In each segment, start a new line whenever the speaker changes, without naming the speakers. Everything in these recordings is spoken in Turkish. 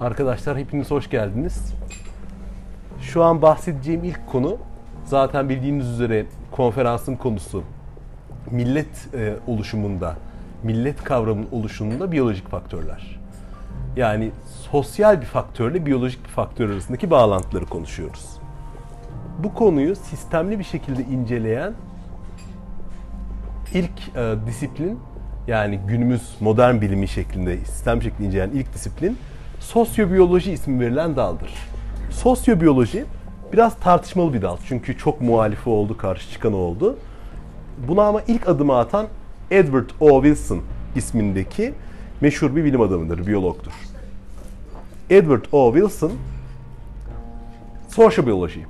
Arkadaşlar hepiniz hoş geldiniz. Şu an bahsedeceğim ilk konu zaten bildiğiniz üzere konferansın konusu millet e, oluşumunda, millet kavramının oluşumunda biyolojik faktörler. Yani sosyal bir faktörle biyolojik bir faktör arasındaki bağlantıları konuşuyoruz. Bu konuyu sistemli bir şekilde inceleyen ilk e, disiplin yani günümüz modern bilimi şeklinde sistem şeklinde inceleyen ilk disiplin sosyobiyoloji ismi verilen daldır. Sosyobiyoloji biraz tartışmalı bir dal. Çünkü çok muhalifi oldu, karşı çıkan oldu. Buna ama ilk adımı atan Edward O. Wilson ismindeki meşhur bir bilim adamıdır, biyologdur. Edward O. Wilson Sociobiology,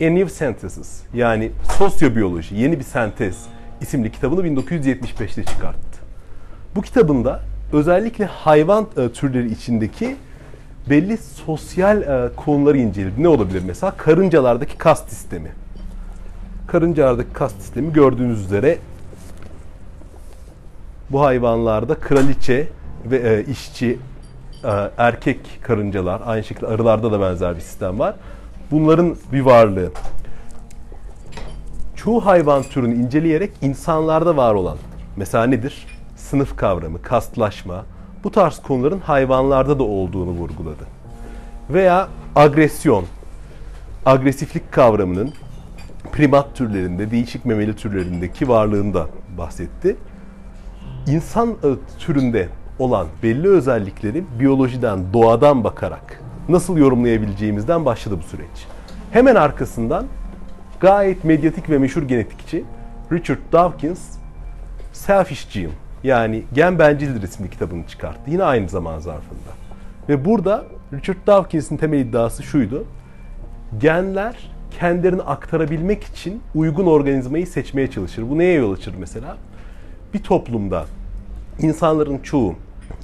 A New Synthesis yani sosyobiyoloji, yeni bir sentez isimli kitabını 1975'te çıkarttı. Bu kitabında özellikle hayvan e, türleri içindeki belli sosyal e, konuları inceledi. Ne olabilir mesela? Karıncalardaki kast sistemi. Karıncalardaki kast sistemi gördüğünüz üzere bu hayvanlarda kraliçe ve e, işçi e, erkek karıncalar, aynı şekilde arılarda da benzer bir sistem var. Bunların bir varlığı. Çoğu hayvan türünü inceleyerek insanlarda var olan, mesela nedir? Sınıf kavramı, kastlaşma, bu tarz konuların hayvanlarda da olduğunu vurguladı. Veya agresyon, agresiflik kavramının primat türlerinde, değişik memeli türlerindeki varlığında bahsetti. İnsan türünde olan belli özellikleri biyolojiden, doğadan bakarak nasıl yorumlayabileceğimizden başladı bu süreç. Hemen arkasından gayet medyatik ve meşhur genetikçi Richard Dawkins Selfish Gene yani Gen Bencildir isimli kitabını çıkarttı. Yine aynı zaman zarfında. Ve burada Richard Dawkins'in temel iddiası şuydu. Genler kendilerini aktarabilmek için uygun organizmayı seçmeye çalışır. Bu neye yol açır mesela? Bir toplumda insanların çoğu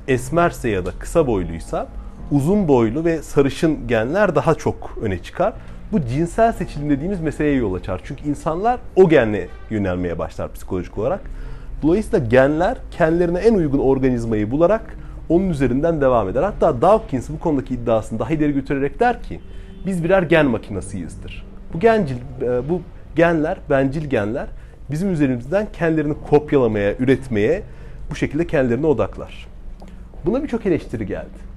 esmerse ya da kısa boyluysa uzun boylu ve sarışın genler daha çok öne çıkar. Bu cinsel seçilim dediğimiz meseleye yol açar. Çünkü insanlar o genle yönelmeye başlar psikolojik olarak. Dolayısıyla genler kendilerine en uygun organizmayı bularak onun üzerinden devam eder. Hatta Dawkins bu konudaki iddiasını daha ileri götürerek der ki biz birer gen makinasıyızdır. Bu gencil, e, bu genler, bencil genler bizim üzerimizden kendilerini kopyalamaya, üretmeye bu şekilde kendilerine odaklar. Buna birçok eleştiri geldi.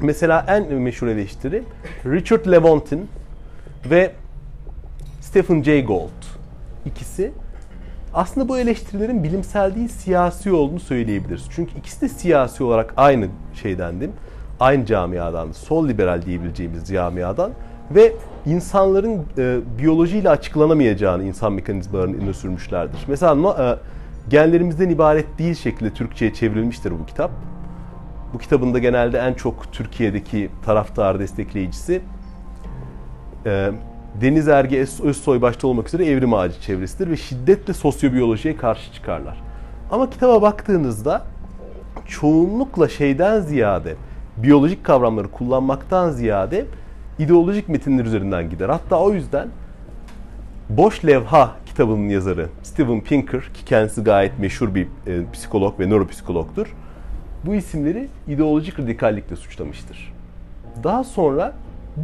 Mesela en meşhur eleştiri Richard Lewontin ve Stephen Jay Gould. İkisi aslında bu eleştirilerin bilimsel değil siyasi olduğunu söyleyebiliriz. Çünkü ikisi de siyasi olarak aynı şeydendim. Aynı camiadan, sol liberal diyebileceğimiz camiadan ve insanların e, biyolojiyle açıklanamayacağını insan mekanizmalarını öne sürmüşlerdir. Mesela e, genlerimizden ibaret değil şekilde Türkçe'ye çevrilmiştir bu kitap. Bu kitabın da genelde en çok Türkiye'deki taraftar destekleyicisi e, Deniz Erge Özsoy başta olmak üzere evrim ağacı çevresidir ve şiddetle sosyobiyolojiye karşı çıkarlar. Ama kitaba baktığınızda çoğunlukla şeyden ziyade biyolojik kavramları kullanmaktan ziyade ideolojik metinler üzerinden gider. Hatta o yüzden Boş Levha kitabının yazarı Steven Pinker ki kendisi gayet meşhur bir e, psikolog ve nöropsikologdur. Bu isimleri ideolojik radikallikle suçlamıştır. Daha sonra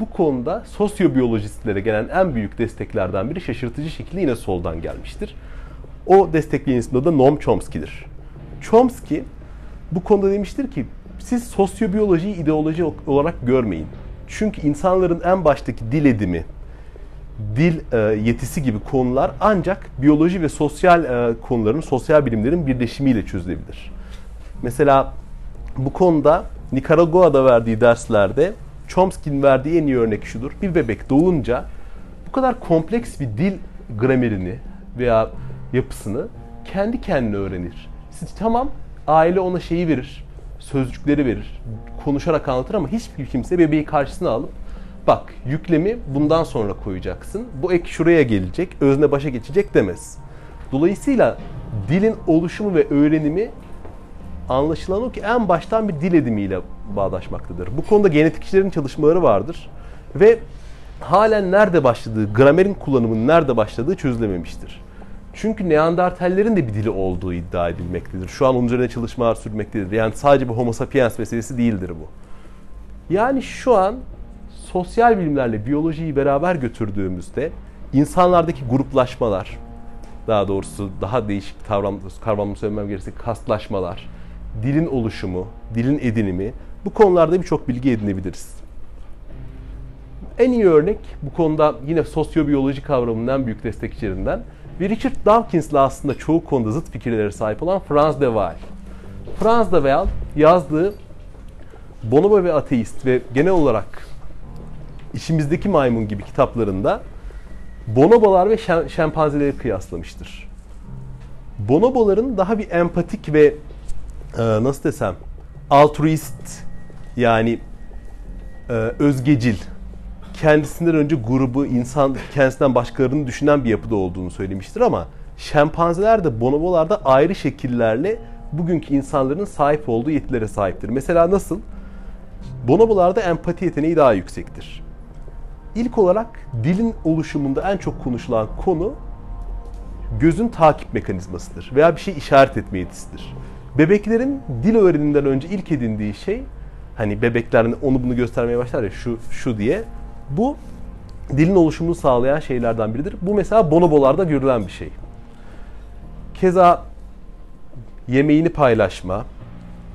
bu konuda sosyobiyolojistlere gelen en büyük desteklerden biri şaşırtıcı şekilde yine soldan gelmiştir. O destekleyen isim de Noam Chomsky'dir. Chomsky bu konuda demiştir ki siz sosyobiyolojiyi ideoloji olarak görmeyin. Çünkü insanların en baştaki dil edimi, dil e, yetisi gibi konular ancak biyoloji ve sosyal e, konuların, sosyal bilimlerin birleşimiyle çözülebilir. Mesela bu konuda Nicaragua'da verdiği derslerde Chomsky'nin verdiği en iyi örnek şudur. Bir bebek doğunca bu kadar kompleks bir dil gramerini veya yapısını kendi kendine öğrenir. Siz tamam aile ona şeyi verir, sözcükleri verir, konuşarak anlatır ama hiçbir kimse bebeği karşısına alıp bak yüklemi bundan sonra koyacaksın, bu ek şuraya gelecek, özne başa geçecek demez. Dolayısıyla dilin oluşumu ve öğrenimi anlaşılan o ki en baştan bir dil edimiyle bağdaşmaktadır. Bu konuda genetikçilerin çalışmaları vardır ve halen nerede başladığı, gramerin kullanımının nerede başladığı çözülememiştir. Çünkü Neandertallerin de bir dili olduğu iddia edilmektedir. Şu an onun üzerine çalışmalar sürmektedir. Yani sadece bir homo sapiens meselesi değildir bu. Yani şu an sosyal bilimlerle biyolojiyi beraber götürdüğümüzde insanlardaki gruplaşmalar, daha doğrusu daha değişik kavram, kavramını söylemem gerekirse kastlaşmalar, dilin oluşumu, dilin edinimi bu konularda birçok bilgi edinebiliriz. En iyi örnek bu konuda yine sosyobiyoloji kavramının en büyük destekçilerinden ve Richard Dawkins'la aslında çoğu konuda zıt fikirlere sahip olan Franz de Waal. Franz de Waal yazdığı Bonobo ve Ateist ve genel olarak İşimizdeki Maymun gibi kitaplarında bonobolar ve şempanzeleri kıyaslamıştır. Bonoboların daha bir empatik ve e, nasıl desem altruist yani e, özgecil kendisinden önce grubu, insan kendisinden başkalarını düşünen bir yapıda olduğunu söylemiştir ama şempanzeler de bonobolar da ayrı şekillerle bugünkü insanların sahip olduğu yetilere sahiptir. Mesela nasıl? Bonobolarda empati yeteneği daha yüksektir. İlk olarak dilin oluşumunda en çok konuşulan konu gözün takip mekanizmasıdır veya bir şey işaret etme yetisidir. Bebeklerin dil öğreniminden önce ilk edindiği şey hani bebekler onu bunu göstermeye başlar ya şu şu diye bu dilin oluşumunu sağlayan şeylerden biridir. Bu mesela bonobolarda görülen bir şey. Keza yemeğini paylaşma,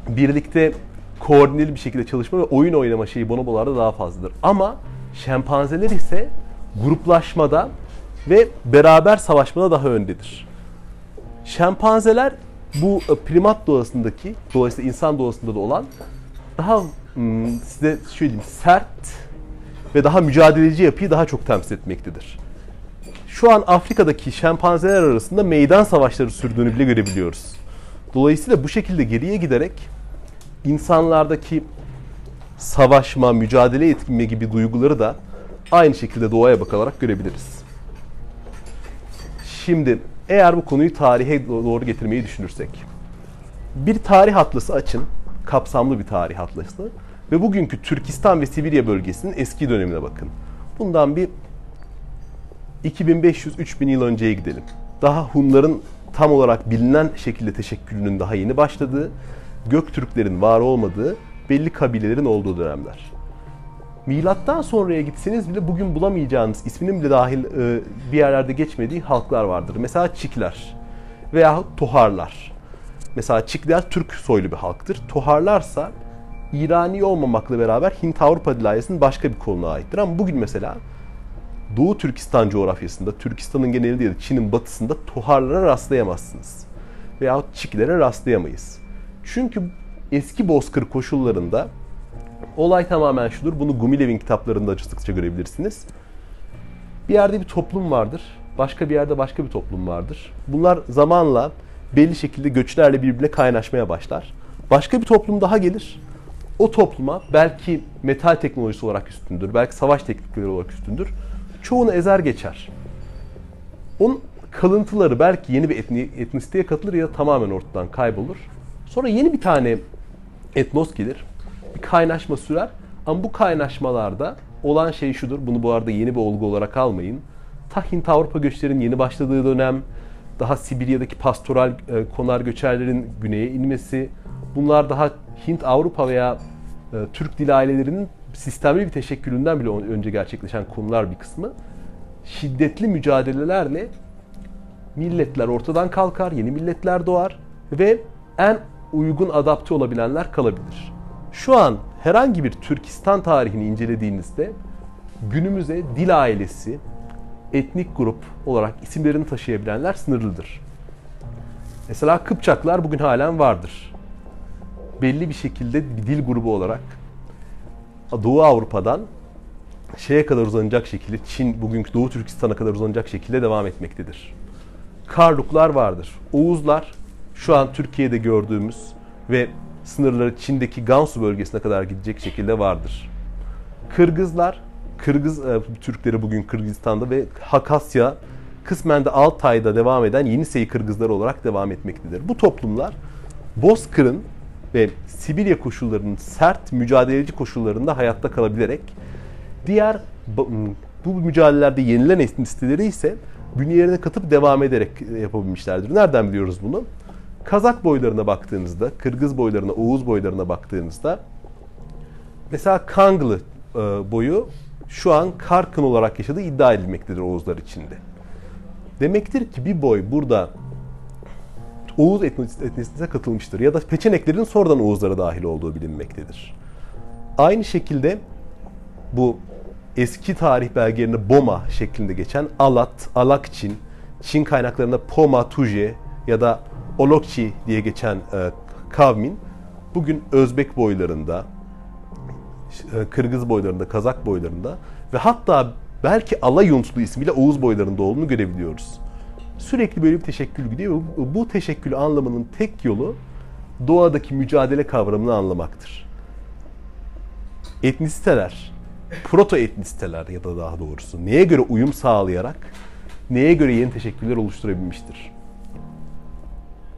birlikte koordineli bir şekilde çalışma ve oyun oynama şeyi bonobolarda daha fazladır. Ama şempanzeler ise gruplaşmada ve beraber savaşmada daha öndedir. Şempanzeler bu primat doğasındaki, dolayısıyla insan doğasında da olan daha hmm, size şöyle diyeyim sert ve daha mücadeleci yapıyı daha çok temsil etmektedir. Şu an Afrika'daki şempanzeler arasında meydan savaşları sürdüğünü bile görebiliyoruz. Dolayısıyla bu şekilde geriye giderek insanlardaki savaşma, mücadele etme gibi duyguları da aynı şekilde doğaya bakarak görebiliriz. Şimdi eğer bu konuyu tarihe doğru getirmeyi düşünürsek, bir tarih atlası açın, kapsamlı bir tarih atlası ve bugünkü Türkistan ve Sibirya bölgesinin eski dönemine bakın. Bundan bir 2500-3000 yıl önceye gidelim. Daha Hunların tam olarak bilinen şekilde teşekkülünün daha yeni başladığı, Göktürklerin var olmadığı belli kabilelerin olduğu dönemler. Milattan sonraya gitseniz bile bugün bulamayacağınız isminin bile dahil e, bir yerlerde geçmediği halklar vardır. Mesela Çikler veya Toharlar. Mesela Çikler Türk soylu bir halktır. Toharlarsa İrani olmamakla beraber Hint-Avrupa dilayesinin başka bir koluna aittir. Ama bugün mesela Doğu Türkistan coğrafyasında, Türkistan'ın genelinde ya da Çin'in batısında Toharlara rastlayamazsınız. Veyahut Çiklere rastlayamayız. Çünkü eski bozkır koşullarında olay tamamen şudur. Bunu Gumilev'in kitaplarında açıkça görebilirsiniz. Bir yerde bir toplum vardır. Başka bir yerde başka bir toplum vardır. Bunlar zamanla belli şekilde göçlerle birbirine kaynaşmaya başlar. Başka bir toplum daha gelir. O topluma belki metal teknolojisi olarak üstündür, belki savaş teknikleri olarak üstündür. Çoğunu ezer geçer. Onun kalıntıları belki yeni bir etni, etnisiteye katılır ya da tamamen ortadan kaybolur. Sonra yeni bir tane etnos gelir. Bir kaynaşma sürer. Ama bu kaynaşmalarda olan şey şudur. Bunu bu arada yeni bir olgu olarak almayın. Ta Hint Avrupa göçlerin yeni başladığı dönem, daha Sibirya'daki pastoral e, konar göçerlerin güneye inmesi, bunlar daha Hint Avrupa veya e, Türk dil ailelerinin sistemli bir teşekkülünden bile önce gerçekleşen konular bir kısmı. Şiddetli mücadelelerle milletler ortadan kalkar, yeni milletler doğar ve en uygun adapte olabilenler kalabilir. Şu an herhangi bir Türkistan tarihini incelediğinizde günümüze dil ailesi, etnik grup olarak isimlerini taşıyabilenler sınırlıdır. Mesela Kıpçaklar bugün halen vardır. Belli bir şekilde bir dil grubu olarak Doğu Avrupa'dan şeye kadar uzanacak şekilde Çin bugünkü Doğu Türkistan'a kadar uzanacak şekilde devam etmektedir. Karluklar vardır. Oğuzlar şu an Türkiye'de gördüğümüz ve sınırları Çin'deki Gansu bölgesine kadar gidecek şekilde vardır. Kırgızlar, Kırgız e, Türkleri bugün Kırgızistan'da ve Hakasya, kısmen de Altay'da devam eden Yenisey Kırgızları olarak devam etmektedir. Bu toplumlar Bozkır'ın ve Sibirya koşullarının sert mücadeleci koşullarında hayatta kalabilerek diğer bu mücadelelerde yenilen etnisiteleri ise bünyelerine katıp devam ederek yapabilmişlerdir. Nereden biliyoruz bunu? Kazak boylarına baktığınızda, Kırgız boylarına, Oğuz boylarına baktığınızda mesela Kanglı e, boyu şu an Karkın olarak yaşadığı iddia edilmektedir Oğuzlar içinde. Demektir ki bir boy burada Oğuz etnisitesine katılmıştır ya da peçeneklerin sonradan Oğuzlara dahil olduğu bilinmektedir. Aynı şekilde bu eski tarih belgelerinde Boma şeklinde geçen Alat, Alakçin, Çin kaynaklarında Poma, Tuje ya da Olokçi diye geçen e, kavmin bugün Özbek boylarında, Kırgız boylarında, Kazak boylarında ve hatta belki Alayuntlu ismiyle Oğuz boylarında olduğunu görebiliyoruz. Sürekli böyle bir teşekkül gidiyor. Bu teşekkül anlamının tek yolu doğadaki mücadele kavramını anlamaktır. Etnisiteler, proto etnisiteler ya da daha doğrusu neye göre uyum sağlayarak neye göre yeni teşekküller oluşturabilmiştir.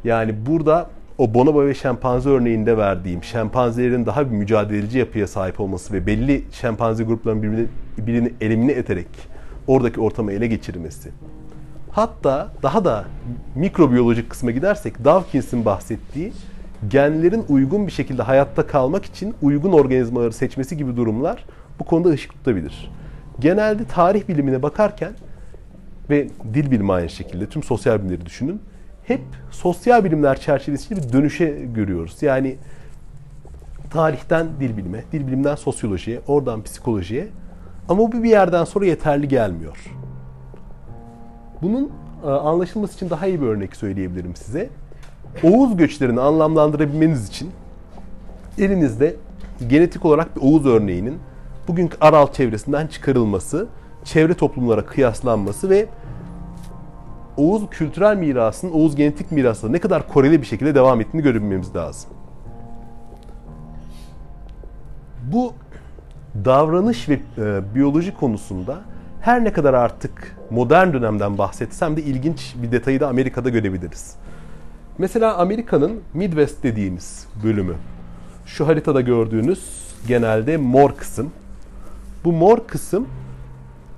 Yani burada o bonobo ve şempanze örneğinde verdiğim şempanzelerin daha bir mücadeleci yapıya sahip olması ve belli şempanze gruplarının birbirini, birini elimine ederek oradaki ortamı ele geçirmesi. Hatta daha da mikrobiyolojik kısma gidersek Dawkins'in bahsettiği genlerin uygun bir şekilde hayatta kalmak için uygun organizmaları seçmesi gibi durumlar bu konuda ışık tutabilir. Genelde tarih bilimine bakarken ve dil bilimi aynı şekilde tüm sosyal bilimleri düşünün. Hep sosyal bilimler çerçevesinde bir dönüşe görüyoruz. Yani tarihten dil bilime, dil bilimden sosyolojiye, oradan psikolojiye. Ama bu bir yerden sonra yeterli gelmiyor. Bunun e, anlaşılması için daha iyi bir örnek söyleyebilirim size. Oğuz göçlerini anlamlandırabilmeniz için elinizde genetik olarak bir Oğuz örneğinin bugünkü Aral çevresinden çıkarılması, çevre toplumlara kıyaslanması ve Oğuz kültürel mirasının Oğuz genetik mirasla ne kadar koreli bir şekilde devam ettiğini görebilmemiz lazım. Bu davranış ve e, biyoloji konusunda her ne kadar artık modern dönemden bahsetsem de ilginç bir detayı da Amerika'da görebiliriz. Mesela Amerika'nın Midwest dediğimiz bölümü. Şu haritada gördüğünüz genelde mor kısım. Bu mor kısım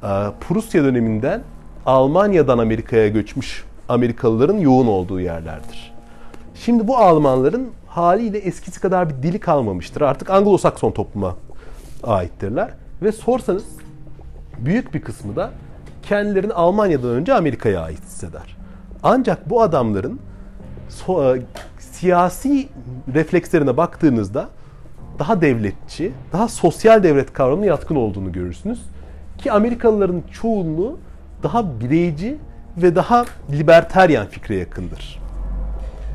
e, Prusya döneminden Almanya'dan Amerika'ya göçmüş Amerikalıların yoğun olduğu yerlerdir. Şimdi bu Almanların haliyle eskisi kadar bir dili kalmamıştır. Artık Anglo-Sakson topluma aittirler. Ve sorsanız büyük bir kısmı da kendilerini Almanya'dan önce Amerika'ya ait hisseder. Ancak bu adamların so- e, siyasi reflekslerine baktığınızda daha devletçi, daha sosyal devlet kavramına yatkın olduğunu görürsünüz. Ki Amerikalıların çoğunluğu daha bireyci ve daha liberteryan fikre yakındır.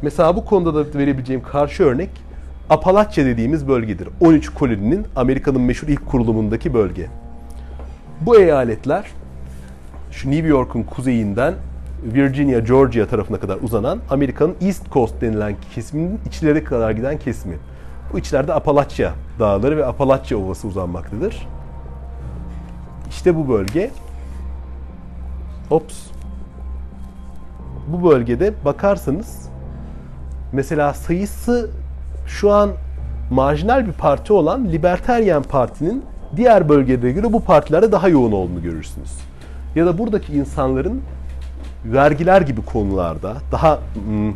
Mesela bu konuda da verebileceğim karşı örnek Apalachya dediğimiz bölgedir. 13 koloninin Amerika'nın meşhur ilk kurulumundaki bölge. Bu eyaletler şu New York'un kuzeyinden Virginia, Georgia tarafına kadar uzanan Amerika'nın East Coast denilen kesiminin içleri kadar giden kesimi. Bu içlerde Apalachya dağları ve Apalachya Ovası uzanmaktadır. İşte bu bölge. Ops. Bu bölgede bakarsanız mesela sayısı şu an marjinal bir parti olan Libertarian Parti'nin diğer bölgelere göre bu partilerde daha yoğun olduğunu görürsünüz. Ya da buradaki insanların vergiler gibi konularda daha hmm,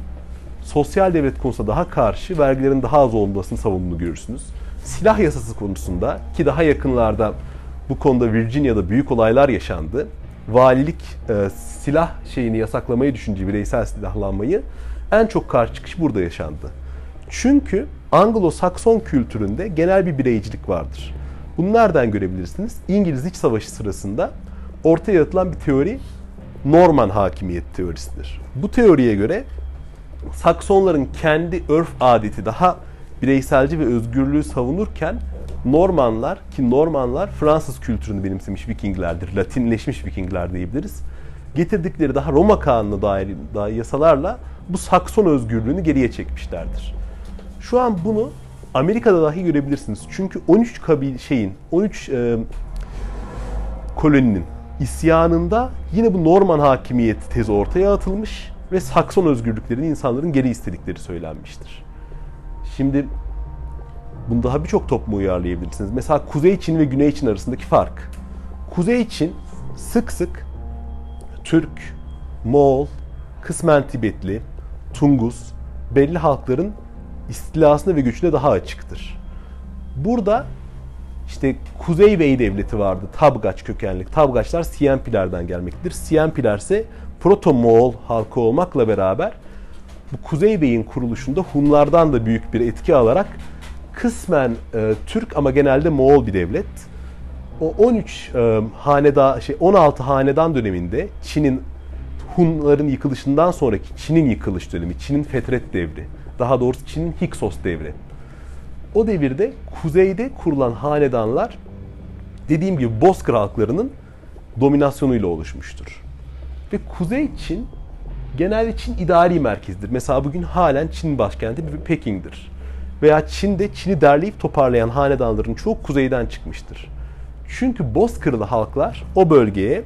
sosyal devlet konusunda daha karşı vergilerin daha az olmasını savunduğunu görürsünüz. Silah yasası konusunda ki daha yakınlarda bu konuda Virginia'da büyük olaylar yaşandı. Valilik e, silah şeyini yasaklamayı düşündüğü bireysel silahlanmayı en çok karşı çıkış burada yaşandı. Çünkü Anglo-Sakson kültüründe genel bir bireycilik vardır. Bunu nereden görebilirsiniz? İngiliz İç Savaşı sırasında ortaya atılan bir teori Norman hakimiyet teorisidir. Bu teoriye göre Saksonların kendi örf adeti daha bireyselci ve özgürlüğü savunurken Normanlar ki Normanlar Fransız kültürünü benimsemiş Vikinglerdir. Latinleşmiş Vikingler diyebiliriz. Getirdikleri daha Roma kanunu dair, dair yasalarla bu Sakson özgürlüğünü geriye çekmişlerdir. Şu an bunu Amerika'da dahi görebilirsiniz. Çünkü 13 kabil şeyin, 13 e, koloninin isyanında yine bu Norman hakimiyeti tezi ortaya atılmış ve Sakson özgürlüklerini insanların geri istedikleri söylenmiştir. Şimdi bunu daha birçok topluma uyarlayabilirsiniz. Mesela Kuzey Çin ve Güney Çin arasındaki fark. Kuzey Çin sık sık Türk, Moğol, kısmen Tibetli, Tungus, belli halkların istilasına ve güçüne daha açıktır. Burada İşte Kuzey Bey Devleti vardı. Tabgaç kökenli. Tabgaçlar Siyempilerden gelmektedir. Siyempiler ise Proto-Moğol halkı olmakla beraber bu Kuzey Bey'in kuruluşunda Hunlardan da büyük bir etki alarak kısmen e, Türk ama genelde Moğol bir devlet. O 13 e, haneda şey 16 hanedan döneminde Çin'in Hunların yıkılışından sonraki Çin'in yıkılış dönemi, Çin'in fetret devri, daha doğrusu Çin'in Hiksos devri. O devirde kuzeyde kurulan hanedanlar dediğim gibi Bozkır halklarının dominasyonuyla oluşmuştur. Ve Kuzey Çin genelde Çin idari merkezdir. Mesela bugün halen Çin başkenti Pekin'dir. Veya Çin'de Çin'i derleyip toparlayan hanedanların çoğu kuzeyden çıkmıştır. Çünkü Bozkırlı halklar o bölgeye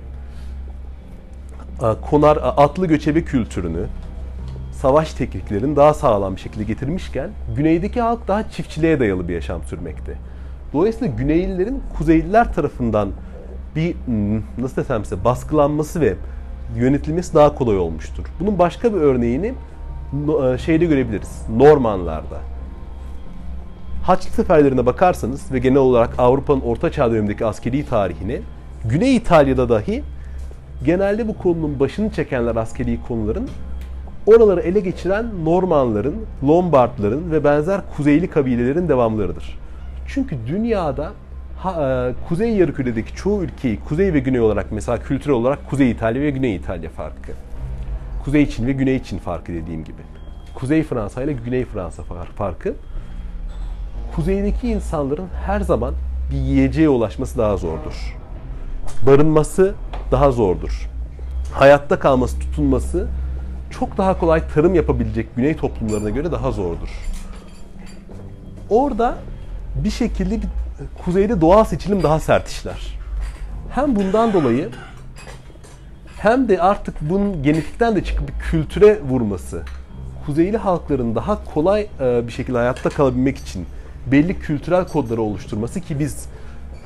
konar atlı göçebe kültürünü, savaş tekniklerini daha sağlam bir şekilde getirmişken güneydeki halk daha çiftçiliğe dayalı bir yaşam sürmekte. Dolayısıyla Güneylilerin Kuzeyliler tarafından bir hmm, nasıl desem size baskılanması ve yönetilmesi daha kolay olmuştur. Bunun başka bir örneğini e, şeyde görebiliriz. Normanlarda. Haçlı seferlerine bakarsanız ve genel olarak Avrupa'nın Orta Çağ dönemindeki askeri tarihine Güney İtalya'da dahi genelde bu konunun başını çekenler askeri konuların oraları ele geçiren Normanların, Lombardların ve benzer kuzeyli kabilelerin devamlarıdır. Çünkü dünyada ha, e, Kuzey Yarımküre'deki çoğu ülkeyi kuzey ve güney olarak mesela kültürel olarak Kuzey İtalya ve Güney İtalya farkı. Kuzey Çin ve Güney Çin farkı dediğim gibi. Kuzey Fransa ile Güney Fransa farkı. Kuzeydeki insanların her zaman bir yiyeceğe ulaşması daha zordur. Barınması daha zordur. Hayatta kalması, tutunması çok daha kolay tarım yapabilecek güney toplumlarına göre daha zordur. Orada bir şekilde bir kuzeyde doğal seçilim daha sert işler. Hem bundan dolayı hem de artık bunun genetikten de çıkıp bir kültüre vurması, kuzeyli halkların daha kolay e, bir şekilde hayatta kalabilmek için belli kültürel kodları oluşturması ki biz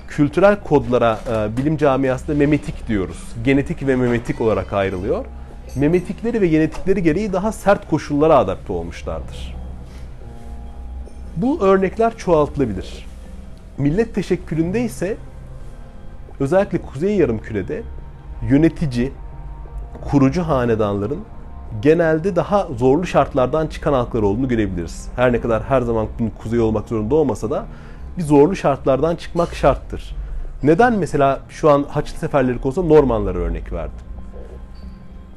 kültürel kodlara e, bilim camiasında memetik diyoruz. Genetik ve memetik olarak ayrılıyor. Memetikleri ve genetikleri gereği daha sert koşullara adapte olmuşlardır. Bu örnekler çoğaltılabilir. Millet teşekkülünde ise özellikle Kuzey Yarımküre'de yönetici, kurucu hanedanların genelde daha zorlu şartlardan çıkan halklar olduğunu görebiliriz. Her ne kadar her zaman kuzey olmak zorunda olmasa da bir zorlu şartlardan çıkmak şarttır. Neden mesela şu an Haçlı seferleri konusunda Normanlara örnek verdim?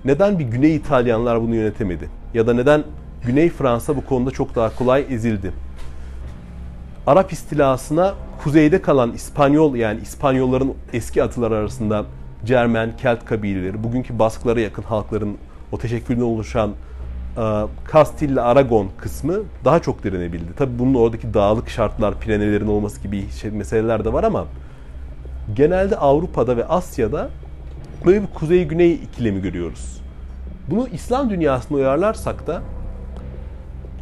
Neden bir Güney İtalyanlar bunu yönetemedi? Ya da neden Güney Fransa bu konuda çok daha kolay ezildi? Arap istilasına kuzeyde kalan İspanyol yani İspanyolların eski atılar arasında Cermen, Kelt kabileleri, bugünkü Basklara yakın halkların o teşekkülden oluşan Kastilli Aragon kısmı daha çok direnebildi. Tabi bunun oradaki dağlık şartlar, planelerin olması gibi şey, meseleler de var ama genelde Avrupa'da ve Asya'da böyle bir kuzey-güney ikilemi görüyoruz. Bunu İslam dünyasına uyarlarsak da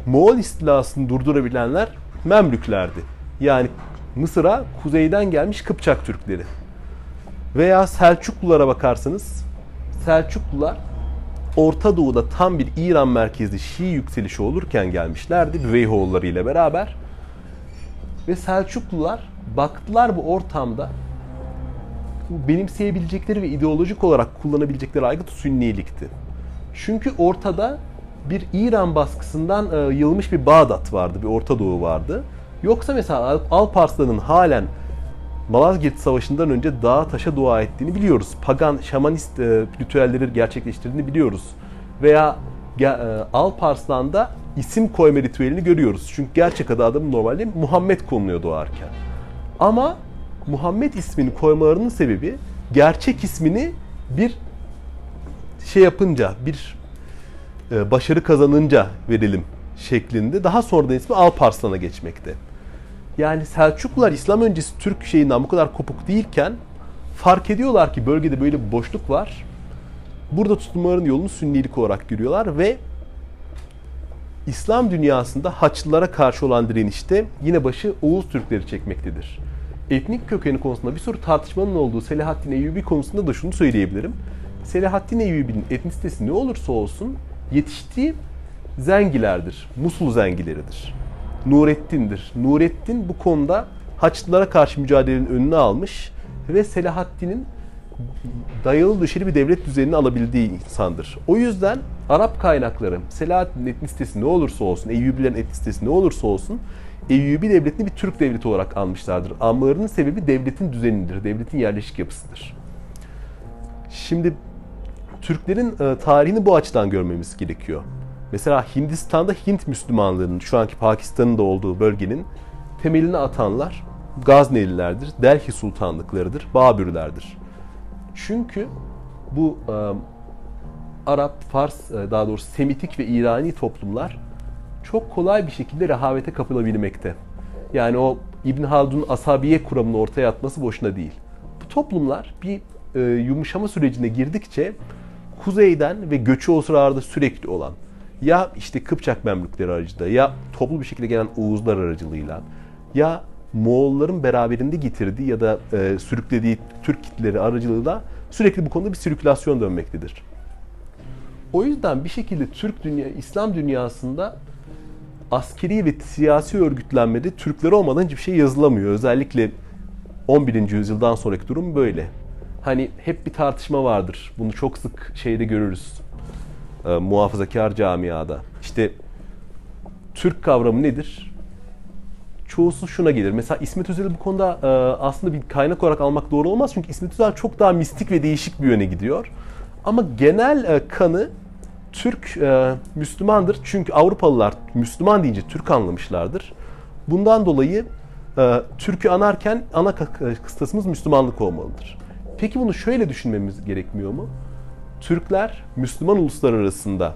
Moğol istilasını durdurabilenler Memlüklerdi. Yani Mısır'a kuzeyden gelmiş Kıpçak Türkleri. Veya Selçuklulara bakarsanız Selçuklular Orta Doğu'da tam bir İran merkezli Şii yükselişi olurken gelmişlerdi Büveyhoğulları ile beraber. Ve Selçuklular baktılar bu ortamda benimseyebilecekleri ve ideolojik olarak kullanabilecekleri aygıt Sünnilikti. Çünkü ortada bir İran baskısından e, yılmış bir Bağdat vardı, bir Orta Doğu vardı. Yoksa mesela Alparslan'ın halen Malazgirt Savaşı'ndan önce dağa taşa dua ettiğini biliyoruz. Pagan, şamanist e, ritüelleri gerçekleştirdiğini biliyoruz. Veya e, Alparslan'da isim koyma ritüelini görüyoruz. Çünkü gerçek adı adamın normalde Muhammed konuluyor doğarken. Ama Muhammed ismini koymalarının sebebi gerçek ismini bir şey yapınca, bir e, başarı kazanınca verelim şeklinde daha sonradan ismi Alparslan'a geçmekte. Yani Selçuklular İslam öncesi Türk şeyinden bu kadar kopuk değilken fark ediyorlar ki bölgede böyle bir boşluk var. Burada tutunmaların yolunu sünnilik olarak görüyorlar ve İslam dünyasında Haçlılara karşı olan direnişte yine başı Oğuz Türkleri çekmektedir. Etnik kökeni konusunda bir soru tartışmanın olduğu Selahaddin Eyyubi konusunda da şunu söyleyebilirim. Selahaddin Eyyubi'nin etnisitesi ne olursa olsun yetiştiği Zengilerdir. Musul Zengileridir. Nurettin'dir. Nurettin bu konuda Haçlılara karşı mücadelenin önünü almış ve Selahaddin'in dayalı dışarı bir devlet düzenini alabildiği insandır. O yüzden Arap kaynakları Selahaddin'in etnisitesi ne olursa olsun, Eyyubilerin etnisitesi ne olursa olsun Eyyubi devletini bir Türk devleti olarak almışlardır. Anmalarının sebebi devletin düzenidir, devletin yerleşik yapısıdır. Şimdi Türklerin e, tarihini bu açıdan görmemiz gerekiyor. Mesela Hindistan'da Hint Müslümanlığının, şu anki Pakistan'ın da olduğu bölgenin temelini atanlar Gaznelilerdir, Delhi Sultanlıklarıdır, Babürlerdir. Çünkü bu e, Arap, Fars, e, daha doğrusu Semitik ve İrani toplumlar çok kolay bir şekilde rehavete kapılabilmekte. Yani o İbn Haldun'un asabiye kuramını ortaya atması boşuna değil. Bu toplumlar bir e, yumuşama sürecine girdikçe kuzeyden ve göçü o sırada sürekli olan ya işte Kıpçak Memlükleri aracılığıyla ya toplu bir şekilde gelen Oğuzlar aracılığıyla ya Moğolların beraberinde getirdiği ya da e, sürüklediği Türk kitleri aracılığıyla sürekli bu konuda bir sirkülasyon dönmektedir. O yüzden bir şekilde Türk dünya, İslam dünyasında askeri ve siyasi örgütlenmede Türkler olmadan hiçbir şey yazılamıyor. Özellikle 11. yüzyıldan sonraki durum böyle. Hani hep bir tartışma vardır. Bunu çok sık şeyde görürüz. E, muhafazakar camiada. İşte Türk kavramı nedir? Çoğusu şuna gelir. Mesela İsmet Özel'i bu konuda e, aslında bir kaynak olarak almak doğru olmaz. Çünkü İsmet Özel çok daha mistik ve değişik bir yöne gidiyor. Ama genel e, kanı Türk e, Müslümandır. Çünkü Avrupalılar Müslüman deyince Türk anlamışlardır. Bundan dolayı e, Türk'ü anarken ana kıstasımız Müslümanlık olmalıdır. Peki bunu şöyle düşünmemiz gerekmiyor mu? Türkler Müslüman uluslar arasında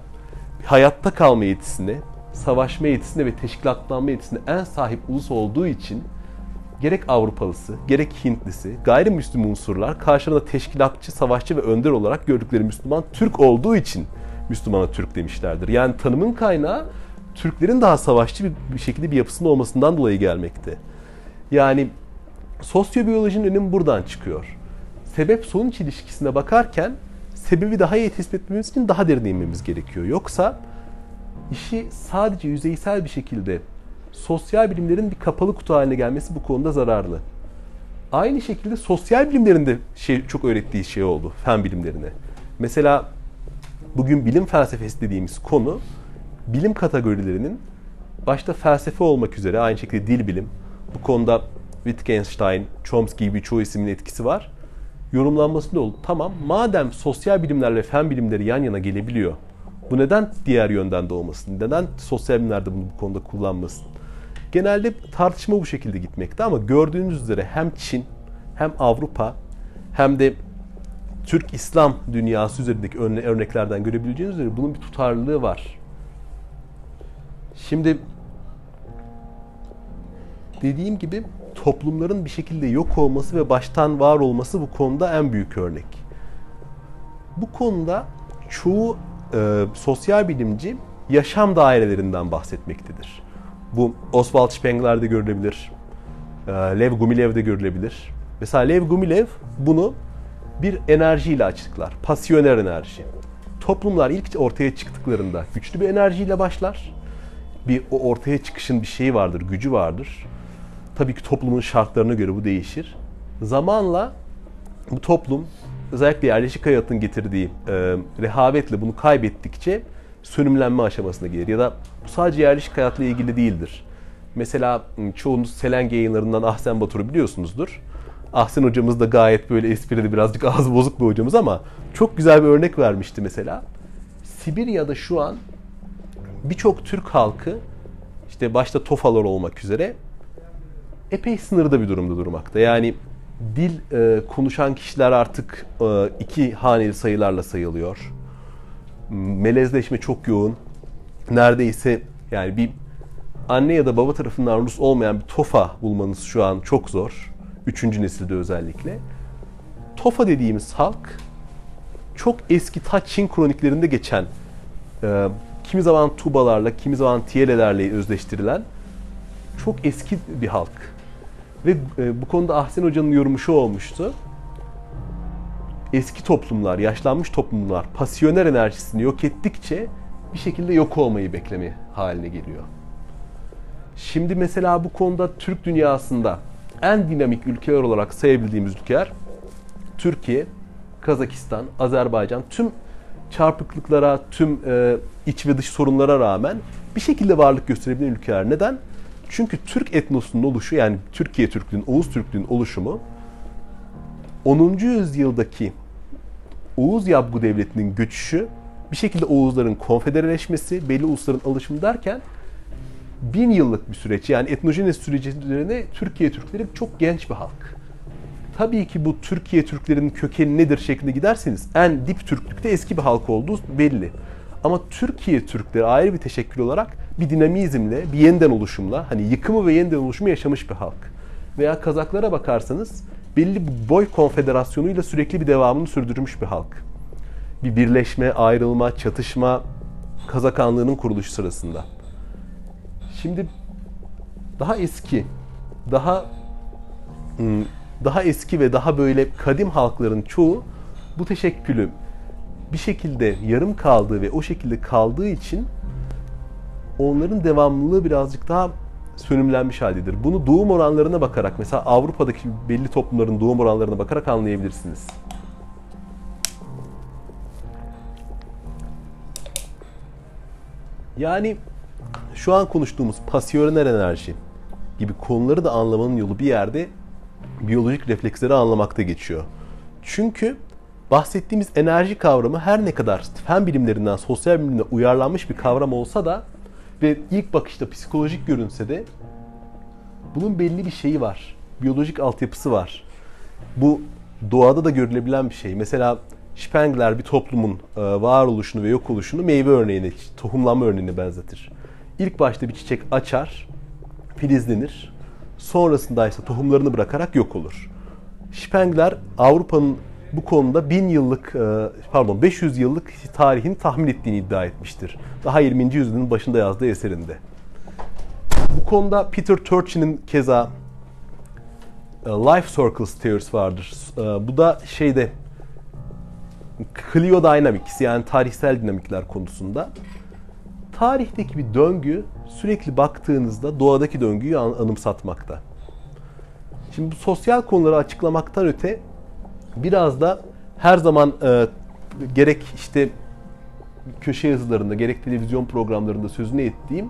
hayatta kalma yetisine, savaşma yetisine ve teşkilatlanma yetisine en sahip ulus olduğu için gerek Avrupalısı, gerek Hintlisi, gayrimüslim unsurlar karşılığında teşkilatçı, savaşçı ve önder olarak gördükleri Müslüman Türk olduğu için Müslümana Türk demişlerdir. Yani tanımın kaynağı Türklerin daha savaşçı bir şekilde bir yapısının olmasından dolayı gelmekte. Yani sosyobiyolojinin önemi buradan çıkıyor. Sebep sonuç ilişkisine bakarken sebebi daha iyi tespit etmemiz için daha derine inmemiz gerekiyor. Yoksa işi sadece yüzeysel bir şekilde sosyal bilimlerin bir kapalı kutu haline gelmesi bu konuda zararlı. Aynı şekilde sosyal bilimlerin de şey, çok öğrettiği şey oldu fen bilimlerine. Mesela bugün bilim felsefesi dediğimiz konu bilim kategorilerinin başta felsefe olmak üzere aynı şekilde dil bilim bu konuda Wittgenstein, Chomsky gibi çoğu ismin etkisi var. Yorumlanmasında oldu. Tamam madem sosyal bilimlerle fen bilimleri yan yana gelebiliyor. Bu neden diğer yönden de olmasın? Neden sosyal bilimlerde bunu bu konuda kullanmasın? Genelde tartışma bu şekilde gitmekte ama gördüğünüz üzere hem Çin hem Avrupa hem de Türk İslam dünyası üzerindeki örneklerden görebileceğiniz üzere bunun bir tutarlılığı var. Şimdi dediğim gibi toplumların bir şekilde yok olması ve baştan var olması bu konuda en büyük örnek. Bu konuda çoğu e, sosyal bilimci yaşam dairelerinden bahsetmektedir. Bu Oswald Spengler'de görülebilir, e, Lev Gumilev'de görülebilir. Mesela Lev Gumilev bunu bir enerjiyle açıklar. Pasyoner enerji. Toplumlar ilk ortaya çıktıklarında güçlü bir enerjiyle başlar. Bir o ortaya çıkışın bir şeyi vardır, gücü vardır. Tabii ki toplumun şartlarına göre bu değişir. Zamanla bu toplum özellikle yerleşik hayatın getirdiği e, rehavetle bunu kaybettikçe sönümlenme aşamasına gelir. Ya da bu sadece yerleşik hayatla ilgili değildir. Mesela çoğunuz Selenge yayınlarından Ahsen Batur'u biliyorsunuzdur. Ahsen hocamız da gayet böyle esprili birazcık ağzı bozuk bir hocamız ama çok güzel bir örnek vermişti mesela. Sibirya'da şu an birçok Türk halkı işte başta Tofalar olmak üzere epey sınırda bir durumda durmakta. Yani dil e, konuşan kişiler artık e, iki haneli sayılarla sayılıyor. Melezleşme çok yoğun. Neredeyse yani bir anne ya da baba tarafından Rus olmayan bir tofa bulmanız şu an çok zor. Üçüncü nesilde özellikle. Tofa dediğimiz halk çok eski ta Çin kroniklerinde geçen e, kimi zaman tubalarla, kimi zaman tiyelelerle özleştirilen çok eski bir halk. Ve e, bu konuda Ahsen Hoca'nın yorumu şu olmuştu. Eski toplumlar, yaşlanmış toplumlar pasiyoner enerjisini yok ettikçe bir şekilde yok olmayı bekleme haline geliyor. Şimdi mesela bu konuda Türk dünyasında en dinamik ülkeler olarak sayabildiğimiz ülkeler Türkiye, Kazakistan, Azerbaycan tüm çarpıklıklara, tüm e, iç ve dış sorunlara rağmen bir şekilde varlık gösterebilen ülkeler. Neden? Çünkü Türk etnosunun oluşu yani Türkiye Türklüğün, Oğuz Türklüğün oluşumu 10. yüzyıldaki Oğuz Yabgu Devleti'nin göçüşü bir şekilde Oğuzların konfedereleşmesi, belli ulusların alışımı derken bin yıllık bir süreç yani etnojenes süreci Türkiye Türkleri çok genç bir halk. Tabii ki bu Türkiye Türklerinin kökeni nedir şeklinde giderseniz en dip Türklükte eski bir halk olduğu belli. Ama Türkiye Türkleri ayrı bir teşekkül olarak bir dinamizmle, bir yeniden oluşumla, hani yıkımı ve yeniden oluşumu yaşamış bir halk. Veya Kazaklara bakarsanız belli bir boy konfederasyonuyla sürekli bir devamını sürdürmüş bir halk. Bir birleşme, ayrılma, çatışma Kazak Hanlığı'nın kuruluşu sırasında. Şimdi daha eski, daha hmm, daha eski ve daha böyle kadim halkların çoğu bu teşekkülü bir şekilde yarım kaldığı ve o şekilde kaldığı için onların devamlılığı birazcık daha sönümlenmiş haldedir. Bunu doğum oranlarına bakarak mesela Avrupa'daki belli toplumların doğum oranlarına bakarak anlayabilirsiniz. Yani şu an konuştuğumuz pasiyonel enerji gibi konuları da anlamanın yolu bir yerde biyolojik refleksleri anlamakta geçiyor. Çünkü bahsettiğimiz enerji kavramı her ne kadar fen bilimlerinden sosyal bilimine uyarlanmış bir kavram olsa da ve ilk bakışta psikolojik görünse de bunun belli bir şeyi var. Biyolojik altyapısı var. Bu doğada da görülebilen bir şey. Mesela Spengler bir toplumun e, varoluşunu ve yok oluşunu meyve örneğine, tohumlanma örneğine benzetir. İlk başta bir çiçek açar, filizlenir. Sonrasında ise tohumlarını bırakarak yok olur. Spengler Avrupa'nın bu konuda 1000 yıllık e, pardon 500 yıllık tarihini tahmin ettiğini iddia etmiştir. Daha 20. yüzyılın başında yazdığı eserinde. Bu konuda Peter Turchin'in keza e, Life Circles Theories vardır. E, bu da şeyde Clio Dynamics yani tarihsel dinamikler konusunda tarihteki bir döngü sürekli baktığınızda doğadaki döngüyü anımsatmakta. Şimdi bu sosyal konuları açıklamaktan öte biraz da her zaman e, gerek işte köşe yazılarında gerek televizyon programlarında sözünü ettiğim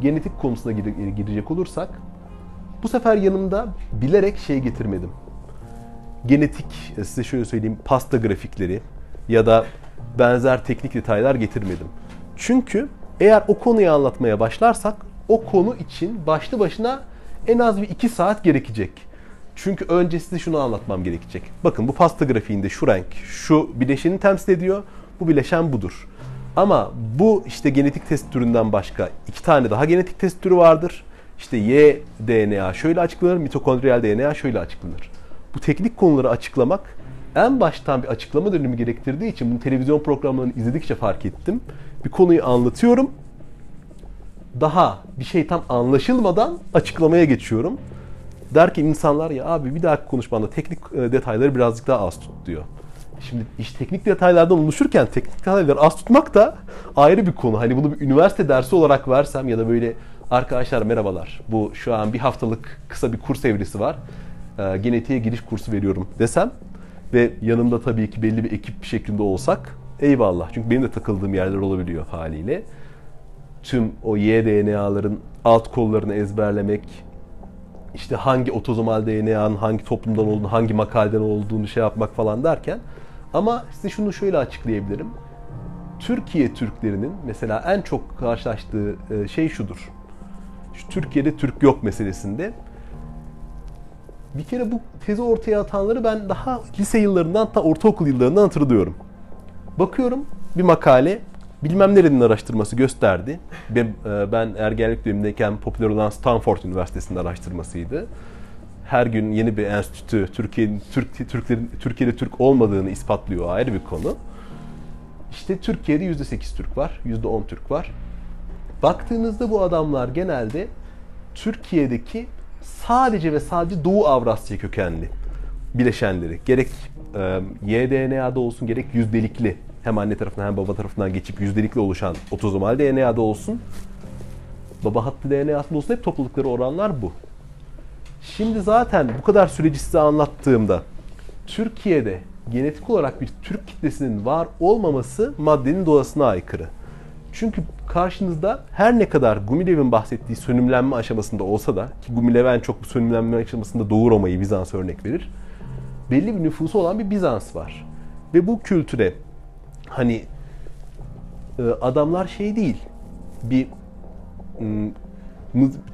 genetik konusuna girecek olursak bu sefer yanımda bilerek şey getirmedim. Genetik e, size şöyle söyleyeyim pasta grafikleri ya da benzer teknik detaylar getirmedim. Çünkü eğer o konuyu anlatmaya başlarsak o konu için başlı başına en az bir iki saat gerekecek. Çünkü önce size şunu anlatmam gerekecek. Bakın bu pasta grafiğinde şu renk, şu bileşeni temsil ediyor. Bu bileşen budur. Ama bu işte genetik test türünden başka iki tane daha genetik test türü vardır. İşte Y DNA şöyle açıklanır, mitokondriyal DNA şöyle açıklanır. Bu teknik konuları açıklamak en baştan bir açıklama dönemi gerektirdiği için bunu televizyon programlarını izledikçe fark ettim. Bir konuyu anlatıyorum. Daha bir şey tam anlaşılmadan açıklamaya geçiyorum. Der ki insanlar ya abi bir dahaki konuşmanda teknik e, detayları birazcık daha az tut diyor. Şimdi iş teknik detaylardan oluşurken teknik detayları az tutmak da ayrı bir konu. Hani bunu bir üniversite dersi olarak versem ya da böyle arkadaşlar merhabalar bu şu an bir haftalık kısa bir kurs evresi var. E, genetiğe giriş kursu veriyorum desem ve yanımda tabii ki belli bir ekip şeklinde olsak eyvallah. Çünkü benim de takıldığım yerler olabiliyor haliyle. Tüm o Y-DNA'ların alt kollarını ezberlemek, işte hangi otozomal DNA'nın hangi toplumdan olduğunu, hangi makaleden olduğunu şey yapmak falan derken ama size şunu şöyle açıklayabilirim. Türkiye Türklerinin mesela en çok karşılaştığı e, şey şudur. Şu Türkiye'de Türk yok meselesinde. Bir kere bu tezi ortaya atanları ben daha lise yıllarından ta ortaokul yıllarından hatırlıyorum. Bakıyorum bir makale bilmem nerenin araştırması gösterdi. Ben, e, ben ergenlik dönemindeyken popüler olan Stanford Üniversitesi'nin araştırmasıydı. Her gün yeni bir enstitü Türkiye Türk Türklerin Türkiye'de Türk olmadığını ispatlıyor ayrı bir konu. İşte Türkiye'de %8 Türk var, %10 Türk var. Baktığınızda bu adamlar genelde Türkiye'deki sadece ve sadece Doğu Avrasya kökenli bileşenleri gerek e, YDNA'da olsun gerek yüzdelikli hem anne tarafından hem baba tarafından geçip yüzdelikli oluşan otozomal DNA'da olsun baba hattı DNA'sında olsun hep topladıkları oranlar bu. Şimdi zaten bu kadar süreci size anlattığımda Türkiye'de genetik olarak bir Türk kitlesinin var olmaması maddenin doğasına aykırı. Çünkü karşınızda her ne kadar Gumilev'in bahsettiği sönümlenme aşamasında olsa da ki Gumilev çok bu sönümlenme aşamasında Doğu Roma'yı Bizans örnek verir. Belli bir nüfusu olan bir Bizans var. Ve bu kültüre hani e, adamlar şey değil. Bir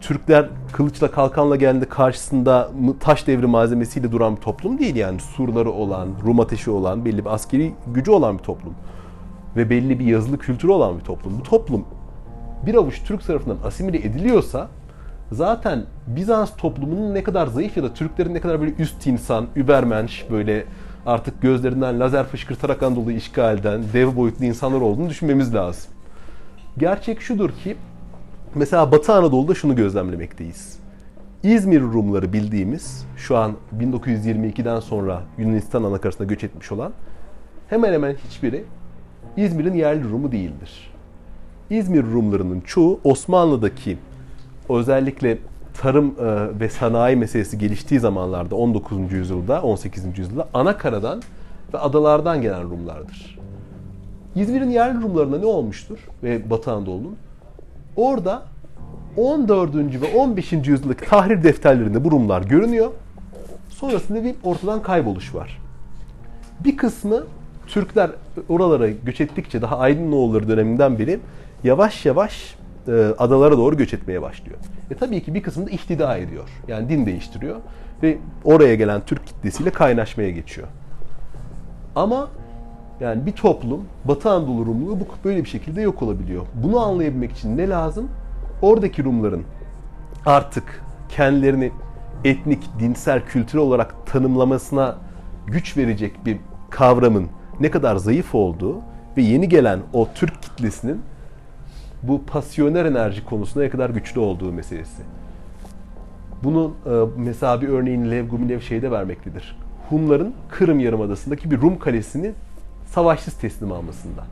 Türkler kılıçla kalkanla geldiğinde karşısında taş devri malzemesiyle duran bir toplum değil yani. Surları olan, Rum ateşi olan, belli bir askeri gücü olan bir toplum. Ve belli bir yazılı kültürü olan bir toplum. Bu toplum bir avuç Türk tarafından asimile ediliyorsa zaten Bizans toplumunun ne kadar zayıf ya da Türklerin ne kadar böyle üst insan, übermensch böyle artık gözlerinden lazer fışkırtarak Anadolu'yu işgal eden dev boyutlu insanlar olduğunu düşünmemiz lazım. Gerçek şudur ki Mesela Batı Anadolu'da şunu gözlemlemekteyiz. İzmir Rumları bildiğimiz, şu an 1922'den sonra Yunanistan anakarasına göç etmiş olan hemen hemen hiçbiri İzmir'in yerli Rumu değildir. İzmir Rumlarının çoğu Osmanlı'daki özellikle tarım e, ve sanayi meselesi geliştiği zamanlarda 19. yüzyılda, 18. yüzyılda ana karadan ve adalardan gelen Rumlardır. İzmir'in yerli Rumlarına ne olmuştur ve Batı Anadolu'nun? Orada 14. ve 15. yüzyıldaki tahrir defterlerinde bu Rumlar görünüyor. Sonrasında bir ortadan kayboluş var. Bir kısmı Türkler oralara göç ettikçe daha Aydınoğulları döneminden beri yavaş yavaş e, adalara doğru göç etmeye başlıyor. E tabii ki bir kısmı da ihtida ediyor. Yani din değiştiriyor ve oraya gelen Türk kitlesiyle kaynaşmaya geçiyor. Ama yani bir toplum Batı Anadolu Rumluğu bu böyle bir şekilde yok olabiliyor. Bunu anlayabilmek için ne lazım? Oradaki Rumların artık kendilerini etnik, dinsel, kültürel olarak tanımlamasına güç verecek bir kavramın ne kadar zayıf olduğu ve yeni gelen o Türk kitlesinin bu pasyoner enerji konusunda ne kadar güçlü olduğu meselesi. Bunun e, mesela bir örneğini Lev Gumilev şeyde vermektedir. Hunların Kırım Yarımadası'ndaki bir Rum kalesini savaşsız teslim almasında.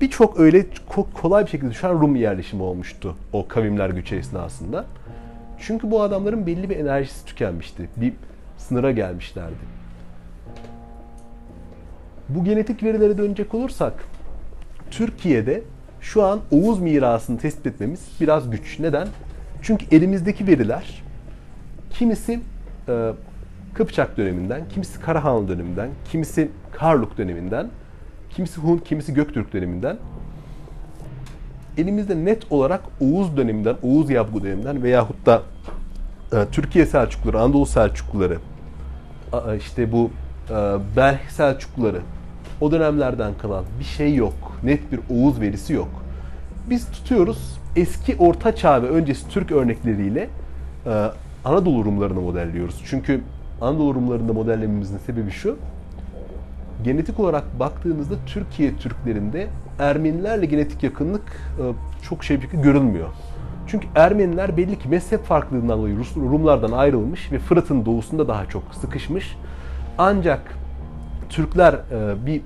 Birçok öyle kolay bir şekilde düşen Rum yerleşimi olmuştu o kavimler göçü esnasında. Çünkü bu adamların belli bir enerjisi tükenmişti. Bir sınıra gelmişlerdi. Bu genetik verilere dönecek olursak Türkiye'de şu an Oğuz mirasını tespit etmemiz biraz güç. Neden? Çünkü elimizdeki veriler kimisi e, Kıpçak döneminden, kimisi Karahanlı döneminden, kimisi Karluk döneminden, kimisi Hun, kimisi Göktürk döneminden elimizde net olarak Oğuz döneminden, Oğuz Yabgu döneminden veyahut da e, Türkiye Selçukluları, Anadolu Selçukluları, işte bu e, Belh Selçukluları o dönemlerden kalan bir şey yok. Net bir Oğuz verisi yok. Biz tutuyoruz eski Orta Çağ ve öncesi Türk örnekleriyle e, Anadolu Rumlarını modelliyoruz. Çünkü Anadolu Rumlarında modellememizin sebebi şu. Genetik olarak baktığınızda Türkiye Türklerinde Ermenilerle genetik yakınlık e, çok şey görülmüyor. Çünkü Ermeniler belli ki mezhep farklılığından dolayı Rumlardan ayrılmış ve Fırat'ın doğusunda daha çok sıkışmış. Ancak Türkler e, bir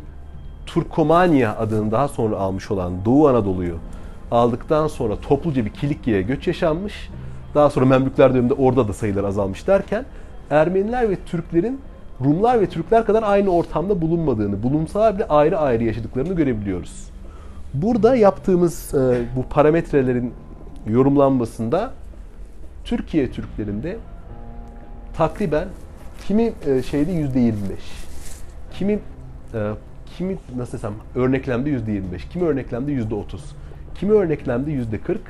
Turkomanya adını daha sonra almış olan Doğu Anadolu'yu aldıktan sonra topluca bir Kilikya'ya göç yaşanmış. Daha sonra Memlükler döneminde orada da sayılar azalmış derken Ermeniler ve Türklerin Rumlar ve Türkler kadar aynı ortamda bulunmadığını, bulunsalar bile ayrı ayrı yaşadıklarını görebiliyoruz. Burada yaptığımız e, bu parametrelerin yorumlanmasında Türkiye Türklerinde takriben kimi e, şeyde yüzde 25, kimi e, kimi nasıl desem örneklemde yüzde 25, kimi örneklemde yüzde 30, kimi örneklemde yüzde 40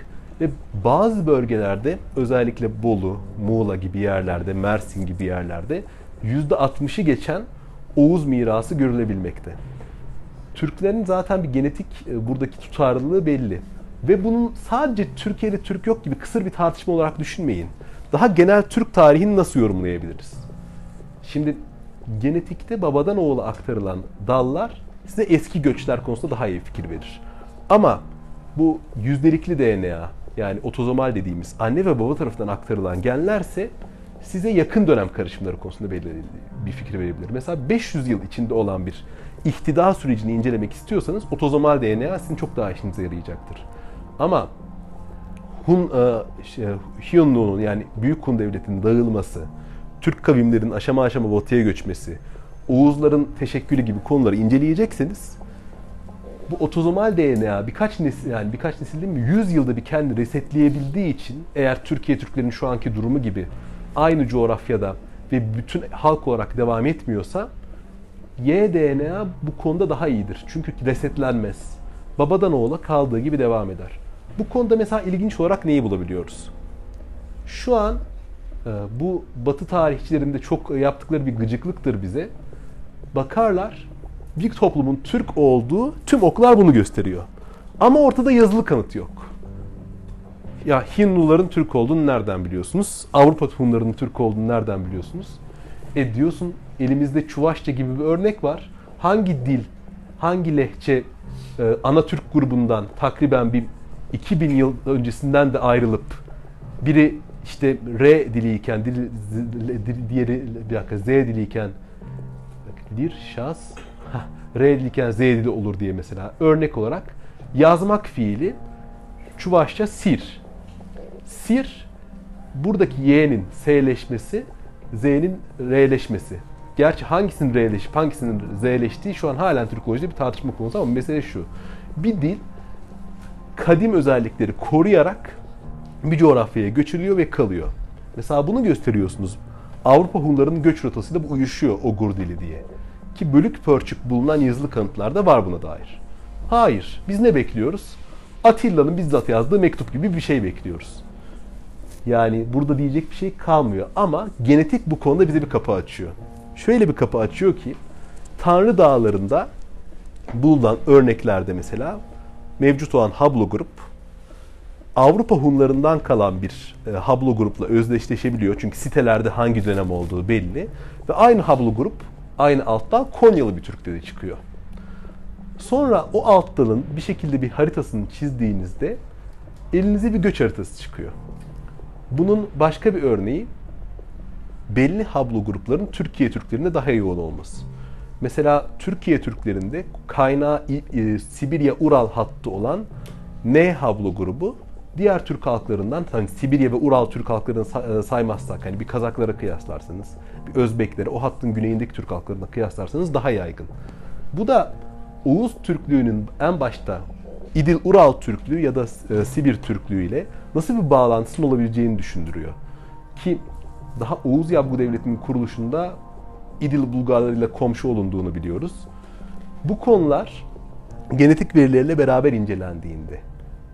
ve bazı bölgelerde özellikle Bolu, Muğla gibi yerlerde, Mersin gibi yerlerde %60'ı geçen Oğuz mirası görülebilmekte. Türklerin zaten bir genetik e, buradaki tutarlılığı belli. Ve bunun sadece Türkiye'de Türk yok gibi kısır bir tartışma olarak düşünmeyin. Daha genel Türk tarihini nasıl yorumlayabiliriz? Şimdi genetikte babadan oğula aktarılan dallar size eski göçler konusunda daha iyi fikir verir. Ama bu yüzdelikli DNA yani otozomal dediğimiz anne ve baba tarafından aktarılan genlerse size yakın dönem karışımları konusunda belirli bir fikir verebilir. Mesela 500 yıl içinde olan bir ihtida sürecini incelemek istiyorsanız otozomal DNA sizin çok daha işinize yarayacaktır. Ama Hun, e, şey, Hyunlu'nun yani Büyük Hun Devleti'nin dağılması, Türk kavimlerin aşama aşama batıya göçmesi, Oğuzların teşekkülü gibi konuları inceleyecekseniz bu otozomal DNA birkaç nesil yani birkaç nesil değil mi 100 yılda bir kendini resetleyebildiği için eğer Türkiye Türklerin şu anki durumu gibi aynı coğrafyada ve bütün halk olarak devam etmiyorsa Y DNA bu konuda daha iyidir. Çünkü resetlenmez. Babadan oğula kaldığı gibi devam eder. Bu konuda mesela ilginç olarak neyi bulabiliyoruz? Şu an bu Batı tarihçilerinde çok yaptıkları bir gıcıklıktır bize. Bakarlar bir toplumun Türk olduğu tüm oklar bunu gösteriyor. Ama ortada yazılı kanıt yok. Ya Hinduların Türk olduğunu nereden biliyorsunuz? Avrupa Hunlarının Türk olduğunu nereden biliyorsunuz? E diyorsun elimizde Çuvaşça gibi bir örnek var. Hangi dil, hangi lehçe e, ana Türk grubundan takriben bir 2000 yıl öncesinden de ayrılıp biri işte R diliyken, dil, diğeri bir dakika Z diliyken bir şahs R diliyken Z dili olur diye mesela örnek olarak yazmak fiili Çuvaşça sir. Sir buradaki Y'nin S'leşmesi Z'nin R'leşmesi. Gerçi hangisinin R'leşip hangisinin Z'leştiği şu an halen Türkolojide bir tartışma konusu ama mesele şu. Bir dil kadim özellikleri koruyarak bir coğrafyaya göçülüyor ve kalıyor. Mesela bunu gösteriyorsunuz. Avrupa Hunlarının göç rotasıyla bu uyuşuyor Ogur dili diye. Ki bölük pörçük bulunan yazılı kanıtlarda var buna dair. Hayır. Biz ne bekliyoruz? Atilla'nın bizzat yazdığı mektup gibi bir şey bekliyoruz. Yani burada diyecek bir şey kalmıyor. Ama genetik bu konuda bize bir kapı açıyor. Şöyle bir kapı açıyor ki Tanrı Dağları'nda bulunan örneklerde mesela mevcut olan haplogrup Avrupa Hunlarından kalan bir e, haplogrupla özdeşleşebiliyor. Çünkü sitelerde hangi dönem olduğu belli. Ve aynı haplogrup aynı alttan Konyalı bir Türk dedi çıkıyor. Sonra o alt dalın bir şekilde bir haritasını çizdiğinizde elinize bir göç haritası çıkıyor. Bunun başka bir örneği belli hablo grupların Türkiye Türklerinde daha yoğun olması. Mesela Türkiye Türklerinde kaynağı e, Sibirya Ural hattı olan N hablo grubu diğer Türk halklarından hani Sibirya ve Ural Türk halklarını e, saymazsak hani bir Kazaklara kıyaslarsanız, bir Özbeklere, o hattın güneyindeki Türk halklarına kıyaslarsanız daha yaygın. Bu da Oğuz Türklüğünün en başta İdil Ural Türklüğü ya da e, Sibir Türklüğü ile nasıl bir bağlantısının olabileceğini düşündürüyor. Ki daha Oğuz Yabgu Devleti'nin kuruluşunda İdil Bulgarlarıyla komşu olunduğunu biliyoruz. Bu konular genetik verilerle beraber incelendiğinde,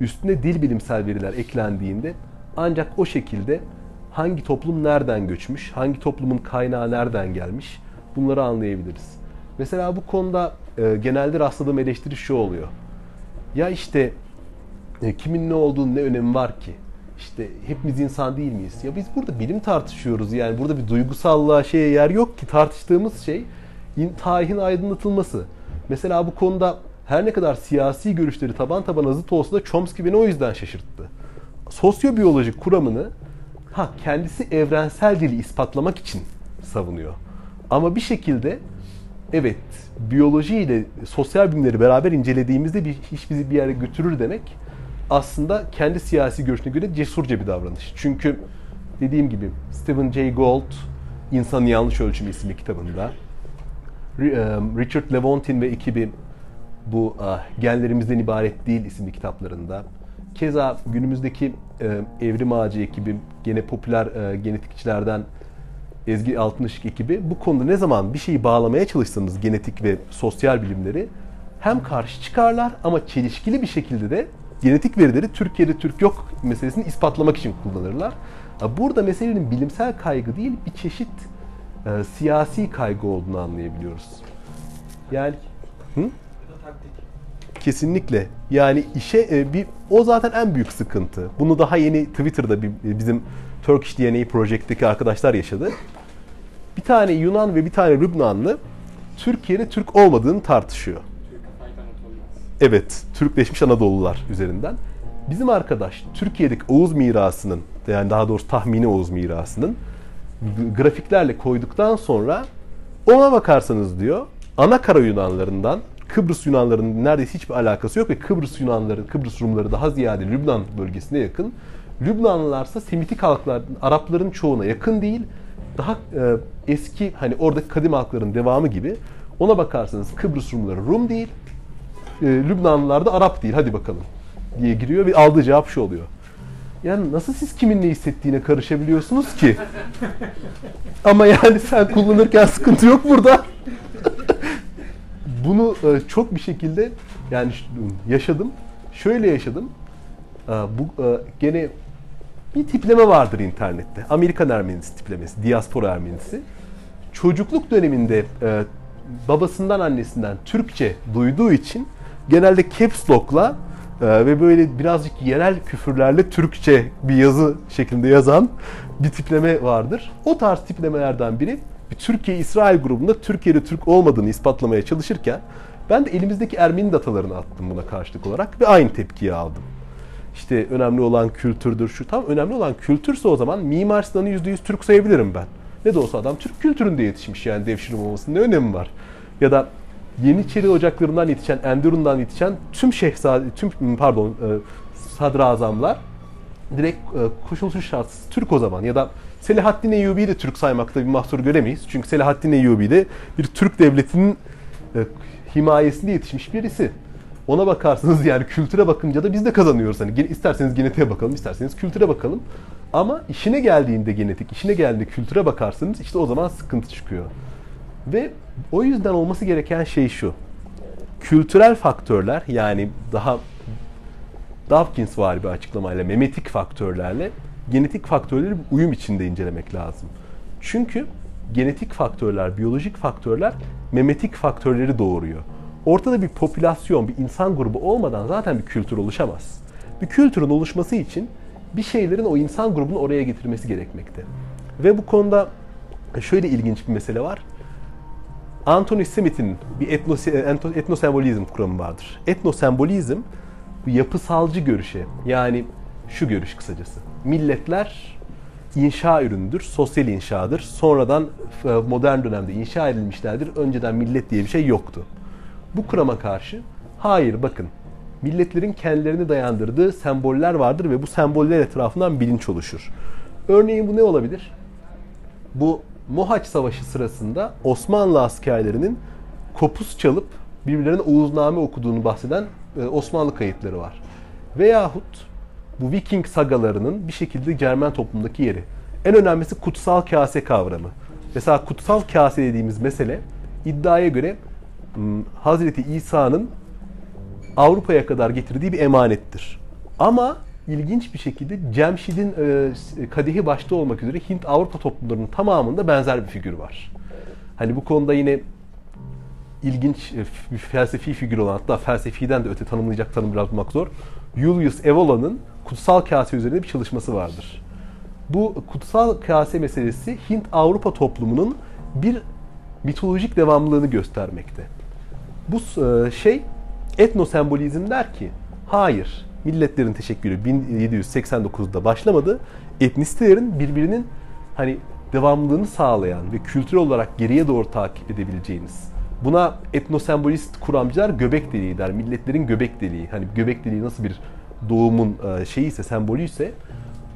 üstüne dil bilimsel veriler eklendiğinde ancak o şekilde hangi toplum nereden göçmüş, hangi toplumun kaynağı nereden gelmiş bunları anlayabiliriz. Mesela bu konuda e, genelde rastladığım eleştiri şu oluyor. Ya işte e, kimin ne olduğunu ne önemi var ki? İşte hepimiz insan değil miyiz? Ya biz burada bilim tartışıyoruz yani burada bir duygusallığa şeye yer yok ki tartıştığımız şey tarihin aydınlatılması. Mesela bu konuda her ne kadar siyasi görüşleri taban tabana zıt olsa da Chomsky beni o yüzden şaşırttı. Sosyobiyolojik kuramını ha kendisi evrensel dili ispatlamak için savunuyor. Ama bir şekilde evet biyoloji ile sosyal bilimleri beraber incelediğimizde bir iş bizi bir yere götürür demek aslında kendi siyasi görüşüne göre cesurca bir davranış. Çünkü dediğim gibi Stephen Jay Gould İnsanın Yanlış Ölçümü isimli kitabında Richard Levontin ve ekibi bu Genlerimizden ibaret değil isimli kitaplarında keza günümüzdeki Evrim Ağacı ekibi gene popüler genetikçilerden Ezgi Altınışık ekibi bu konuda ne zaman bir şeyi bağlamaya çalışsanız genetik ve sosyal bilimleri hem karşı çıkarlar ama çelişkili bir şekilde de genetik verileri Türkiye'de Türk yok meselesini ispatlamak için kullanırlar. Burada meselenin bilimsel kaygı değil bir çeşit e, siyasi kaygı olduğunu anlayabiliyoruz. Yani hı? Kesinlikle. Yani işe e, bir o zaten en büyük sıkıntı. Bunu daha yeni Twitter'da bir, bizim Turkish DNA Project'teki arkadaşlar yaşadı. Bir tane Yunan ve bir tane Lübnanlı Türkiye'de Türk olmadığını tartışıyor. Evet, Türkleşmiş Anadolular üzerinden. Bizim arkadaş Türkiye'deki Oğuz mirasının, yani daha doğrusu tahmini Oğuz mirasının grafiklerle koyduktan sonra ona bakarsanız diyor, ana kara Yunanlarından Kıbrıs Yunanlarının neredeyse hiçbir alakası yok ve Kıbrıs Yunanları, Kıbrıs Rumları daha ziyade Lübnan bölgesine yakın Lübnanlılarsa Semitik halklar, Arapların çoğuna yakın değil. Daha e, eski hani oradaki kadim halkların devamı gibi. Ona bakarsanız Kıbrıs Rumları Rum değil. E, Lübnanlılar da Arap değil. Hadi bakalım diye giriyor ve aldığı cevap şu oluyor. Yani nasıl siz kimin ne hissettiğine karışabiliyorsunuz ki? Ama yani sen kullanırken sıkıntı yok burada. Bunu e, çok bir şekilde yani yaşadım. Şöyle yaşadım. E, bu e, gene bir tipleme vardır internette. Amerikan Ermenisi tiplemesi, diaspora Ermenisi. Çocukluk döneminde babasından annesinden Türkçe duyduğu için genelde caps lock'la ve böyle birazcık yerel küfürlerle Türkçe bir yazı şeklinde yazan bir tipleme vardır. O tarz tiplemelerden biri bir Türkiye-İsrail grubunda Türkiye'de Türk olmadığını ispatlamaya çalışırken ben de elimizdeki Ermeni datalarını attım buna karşılık olarak ve aynı tepkiyi aldım. İşte önemli olan kültürdür şu. Tam önemli olan kültürse o zaman Mimar Sinan'ı %100 Türk sayabilirim ben. Ne de olsa adam Türk kültüründe yetişmiş yani devşirim olmasının ne önemi var? Ya da Yeniçeri ocaklarından yetişen, Enderun'dan yetişen tüm şehzade, tüm pardon, e, sadrazamlar direkt e, koşulsuz şartsız Türk o zaman. Ya da Selahaddin Eyyubi'yi de Türk saymakta bir mahsur göremeyiz. Çünkü Selahaddin Eyyubi de bir Türk devletinin e, himayesinde yetişmiş birisi. Ona bakarsınız yani kültüre bakınca da biz de kazanıyoruz. Hani isterseniz genetiğe bakalım, isterseniz kültüre bakalım. Ama işine geldiğinde genetik, işine geldiğinde kültüre bakarsanız işte o zaman sıkıntı çıkıyor. Ve o yüzden olması gereken şey şu. Kültürel faktörler yani daha Dawkins var bir açıklamayla memetik faktörlerle genetik faktörleri uyum içinde incelemek lazım. Çünkü genetik faktörler, biyolojik faktörler memetik faktörleri doğuruyor. Ortada bir popülasyon, bir insan grubu olmadan zaten bir kültür oluşamaz. Bir kültürün oluşması için bir şeylerin o insan grubunu oraya getirmesi gerekmekte. Ve bu konuda şöyle ilginç bir mesele var. Anthony Smith'in bir etnos etnosembolizm kuramı vardır. Etnosembolizm bu yapısalcı görüşe yani şu görüş kısacası. Milletler inşa ürünüdür, sosyal inşadır. Sonradan e, modern dönemde inşa edilmişlerdir. Önceden millet diye bir şey yoktu. Bu kurama karşı hayır bakın milletlerin kendilerini dayandırdığı semboller vardır ve bu semboller etrafından bilinç oluşur. Örneğin bu ne olabilir? Bu Mohaç Savaşı sırasında Osmanlı askerlerinin kopuz çalıp birbirlerine Oğuzname okuduğunu bahseden e, Osmanlı kayıtları var. Veyahut bu Viking sagalarının bir şekilde Cermen toplumdaki yeri. En önemlisi kutsal kase kavramı. Mesela kutsal kase dediğimiz mesele iddiaya göre Hazreti İsa'nın Avrupa'ya kadar getirdiği bir emanettir. Ama ilginç bir şekilde Cemşid'in kadehi başta olmak üzere Hint Avrupa toplumlarının tamamında benzer bir figür var. Hani bu konuda yine ilginç e, bir felsefi figür olan hatta felsefiden de öte tanımlayacak tanım biraz bulmak zor. Julius Evola'nın kutsal kase üzerine bir çalışması vardır. Bu kutsal kase meselesi Hint-Avrupa toplumunun bir mitolojik devamlılığını göstermekte. Bu e, şey etnosembolizm der ki hayır milletlerin teşekkürü 1789'da başlamadı. Etnisitelerin birbirinin hani devamlılığını sağlayan ve kültürel olarak geriye doğru takip edebileceğiniz. Buna etnosembolist kuramcılar göbek deliği der. Milletlerin göbek deliği. Hani göbek deliği nasıl bir doğumun e, şeyi ise, sembolü ise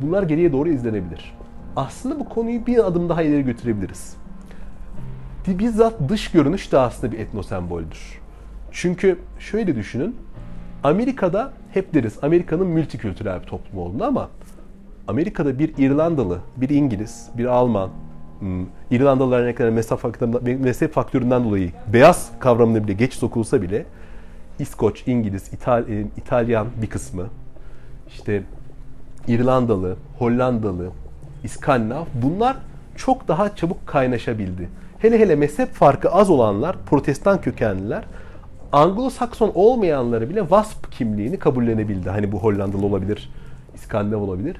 bunlar geriye doğru izlenebilir. Aslında bu konuyu bir adım daha ileri götürebiliriz. Bizzat dış görünüş de aslında bir etnosemboldür. Çünkü şöyle düşünün. Amerika'da hep deriz Amerika'nın multikültürel bir toplum olduğunu ama Amerika'da bir İrlandalı, bir İngiliz, bir Alman, hmm, İrlandalılar ne kadar mezhep faktöründen dolayı beyaz kavramına bile geç sokulsa bile İskoç, İngiliz, İtal e, İtalyan bir kısmı, işte İrlandalı, Hollandalı, İskandinav bunlar çok daha çabuk kaynaşabildi. Hele hele mezhep farkı az olanlar, protestan kökenliler, Anglo-Sakson olmayanları bile WASP kimliğini kabullenebildi. Hani bu Hollandalı olabilir, İskandinav olabilir.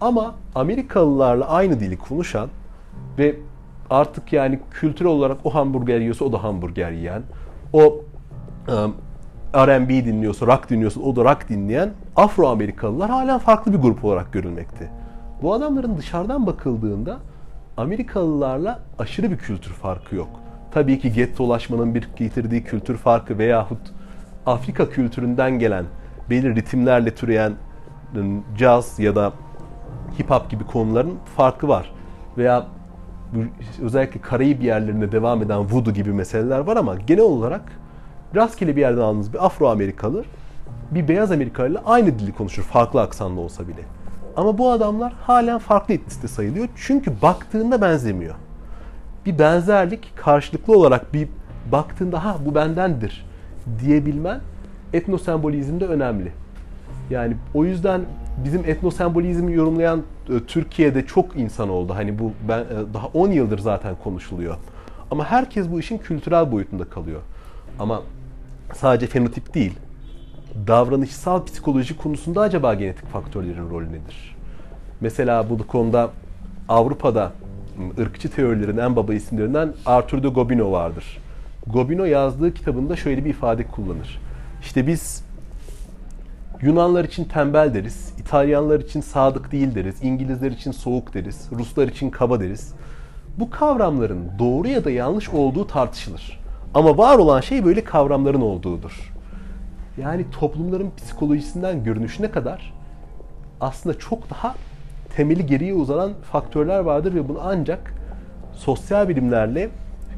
Ama Amerikalılarla aynı dili konuşan ve artık yani kültürel olarak o hamburger yiyorsa o da hamburger yiyen, o um, R&B dinliyorsa, rock dinliyorsa o da rock dinleyen Afro-Amerikalılar hala farklı bir grup olarak görülmekte. Bu adamların dışarıdan bakıldığında Amerikalılarla aşırı bir kültür farkı yok. Tabii ki gettolaşmanın bir getirdiği kültür farkı veyahut Afrika kültüründen gelen belirli ritimlerle türeyen caz ya da hip hop gibi konuların farkı var. Veya özellikle Karayip yerlerinde devam eden voodoo gibi meseleler var ama genel olarak rastgele bir yerden aldığınız bir Afro Amerikalı bir beyaz Amerikalı ile aynı dili konuşur farklı aksanlı olsa bile. Ama bu adamlar halen farklı etnisite sayılıyor. Çünkü baktığında benzemiyor. Bir benzerlik karşılıklı olarak bir baktığında ha bu bendendir diyebilmen etnosembolizmde önemli. Yani o yüzden bizim etnosembolizmi yorumlayan e, Türkiye'de çok insan oldu. Hani bu ben e, daha 10 yıldır zaten konuşuluyor. Ama herkes bu işin kültürel boyutunda kalıyor. Ama sadece fenotip değil, davranışsal psikoloji konusunda acaba genetik faktörlerin rolü nedir? Mesela bu konuda Avrupa'da ırkçı teorilerin en baba isimlerinden Arthur de Gobineau vardır. Gobineau yazdığı kitabında şöyle bir ifade kullanır. İşte biz Yunanlar için tembel deriz, İtalyanlar için sadık değil deriz, İngilizler için soğuk deriz, Ruslar için kaba deriz. Bu kavramların doğru ya da yanlış olduğu tartışılır. Ama var olan şey böyle kavramların olduğudur. Yani toplumların psikolojisinden görünüşüne kadar aslında çok daha temeli geriye uzanan faktörler vardır ve bunu ancak sosyal bilimlerle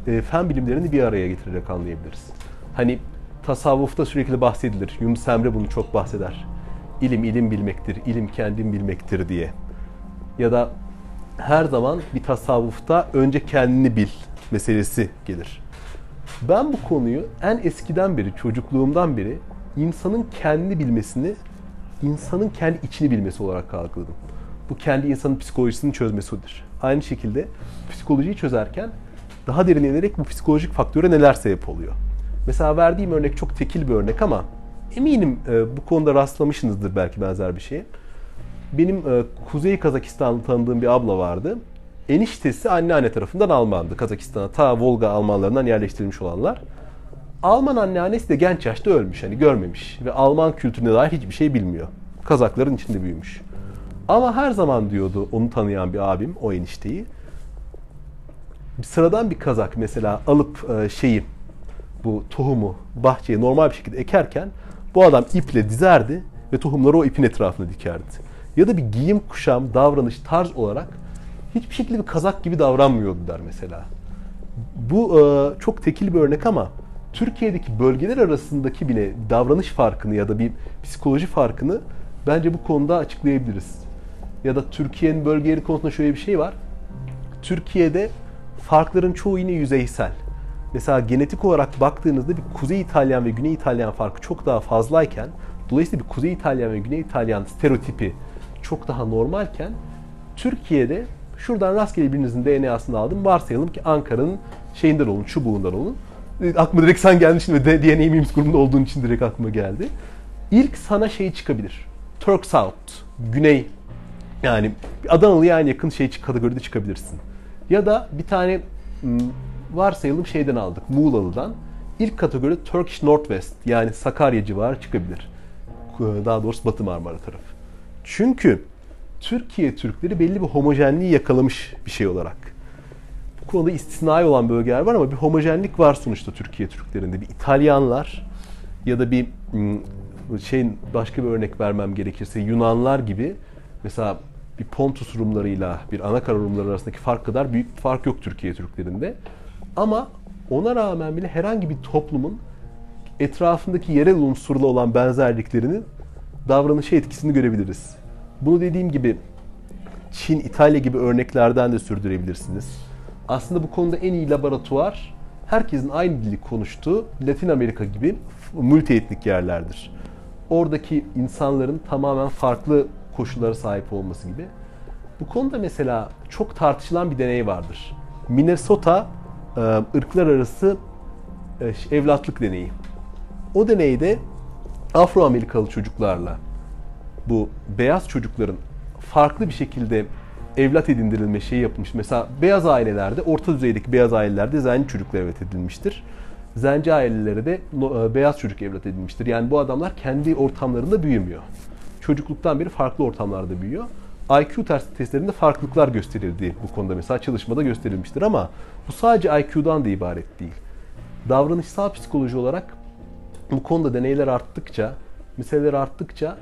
e, fen bilimlerini bir araya getirerek anlayabiliriz. Hani tasavvufta sürekli bahsedilir. Yunus Emre bunu çok bahseder. İlim ilim bilmektir, ilim kendim bilmektir diye. Ya da her zaman bir tasavvufta önce kendini bil meselesi gelir. Ben bu konuyu en eskiden beri, çocukluğumdan beri insanın kendini bilmesini, insanın kendi içini bilmesi olarak algıladım. Bu kendi insanın psikolojisini çözmesidir. Aynı şekilde psikolojiyi çözerken daha derin inerek bu psikolojik faktöre neler sebep oluyor. Mesela verdiğim örnek çok tekil bir örnek ama eminim e, bu konuda rastlamışsınızdır belki benzer bir şeye. Benim e, Kuzey Kazakistanlı tanıdığım bir abla vardı. Eniştesi anneanne tarafından Almandı. Kazakistan'a ta Volga Almanlarından yerleştirilmiş olanlar. Alman anneannesi de genç yaşta ölmüş. Hani görmemiş ve Alman kültürüne dair hiçbir şey bilmiyor. Kazakların içinde büyümüş. Ama her zaman diyordu onu tanıyan bir abim o enişteyi. Sıradan bir kazak mesela alıp e, şeyi bu tohumu bahçeye normal bir şekilde ekerken bu adam iple dizerdi ve tohumları o ipin etrafına dikerdi. Ya da bir giyim, kuşam, davranış, tarz olarak hiçbir şekilde bir kazak gibi davranmıyordu der mesela. Bu e, çok tekil bir örnek ama Türkiye'deki bölgeler arasındaki bile davranış farkını ya da bir psikoloji farkını bence bu konuda açıklayabiliriz. Ya da Türkiye'nin bölgeleri konusunda şöyle bir şey var. Türkiye'de farkların çoğu yine yüzeysel. Mesela genetik olarak baktığınızda bir Kuzey İtalyan ve Güney İtalyan farkı çok daha fazlayken dolayısıyla bir Kuzey İtalyan ve Güney İtalyan stereotipi çok daha normalken Türkiye'de şuradan rastgele birinizin DNA'sını aldım. Varsayalım ki Ankara'nın şeyinden olun, çubuğundan olun. E, aklıma direkt sen gelmişsin ve DNA Memes grubunda olduğun için direkt aklıma geldi. İlk sana şey çıkabilir. Turk South, Güney yani Adanalı'ya en yakın şey kategoride çıkabilirsin. Ya da bir tane varsayalım şeyden aldık, Muğlalı'dan. İlk kategori Turkish Northwest yani Sakarya civarı çıkabilir. Daha doğrusu Batı Marmara tarafı. Çünkü Türkiye Türkleri belli bir homojenliği yakalamış bir şey olarak. Bu konuda istisnai olan bölgeler var ama bir homojenlik var sonuçta Türkiye Türklerinde. Bir İtalyanlar ya da bir şey başka bir örnek vermem gerekirse Yunanlar gibi mesela bir Pontus Rumlarıyla bir Anakara Rumları arasındaki fark kadar büyük bir fark yok Türkiye Türklerinde. Ama ona rağmen bile herhangi bir toplumun etrafındaki yerel unsurla olan benzerliklerinin davranışa etkisini görebiliriz. Bunu dediğim gibi Çin, İtalya gibi örneklerden de sürdürebilirsiniz. Aslında bu konuda en iyi laboratuvar herkesin aynı dili konuştuğu Latin Amerika gibi multietnik yerlerdir. Oradaki insanların tamamen farklı koşullara sahip olması gibi. Bu konuda mesela çok tartışılan bir deney vardır. Minnesota e, ırklar arası e, evlatlık deneyi. O deneyde Afro Amerikalı çocuklarla bu beyaz çocukların farklı bir şekilde evlat edindirilme şeyi yapılmış. Mesela beyaz ailelerde, orta düzeydeki beyaz ailelerde zenci çocuklar evlat edilmiştir. Zenci ailelere de e, beyaz çocuk evlat edilmiştir. Yani bu adamlar kendi ortamlarında büyümüyor. Çocukluktan beri farklı ortamlarda büyüyor. IQ testlerinde farklılıklar gösterildi bu konuda mesela çalışmada gösterilmiştir ama bu sadece IQ'dan da ibaret değil. Davranışsal psikoloji olarak bu konuda deneyler arttıkça, meseleler arttıkça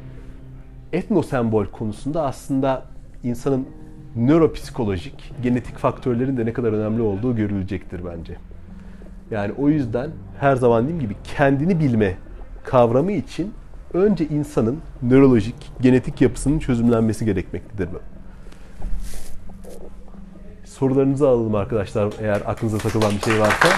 etnosembol konusunda aslında insanın nöropsikolojik, genetik faktörlerin de ne kadar önemli olduğu görülecektir bence. Yani o yüzden her zaman dediğim gibi kendini bilme kavramı için önce insanın nörolojik, genetik yapısının çözümlenmesi gerekmektedir. Sorularınızı alalım arkadaşlar eğer aklınıza takılan bir şey varsa.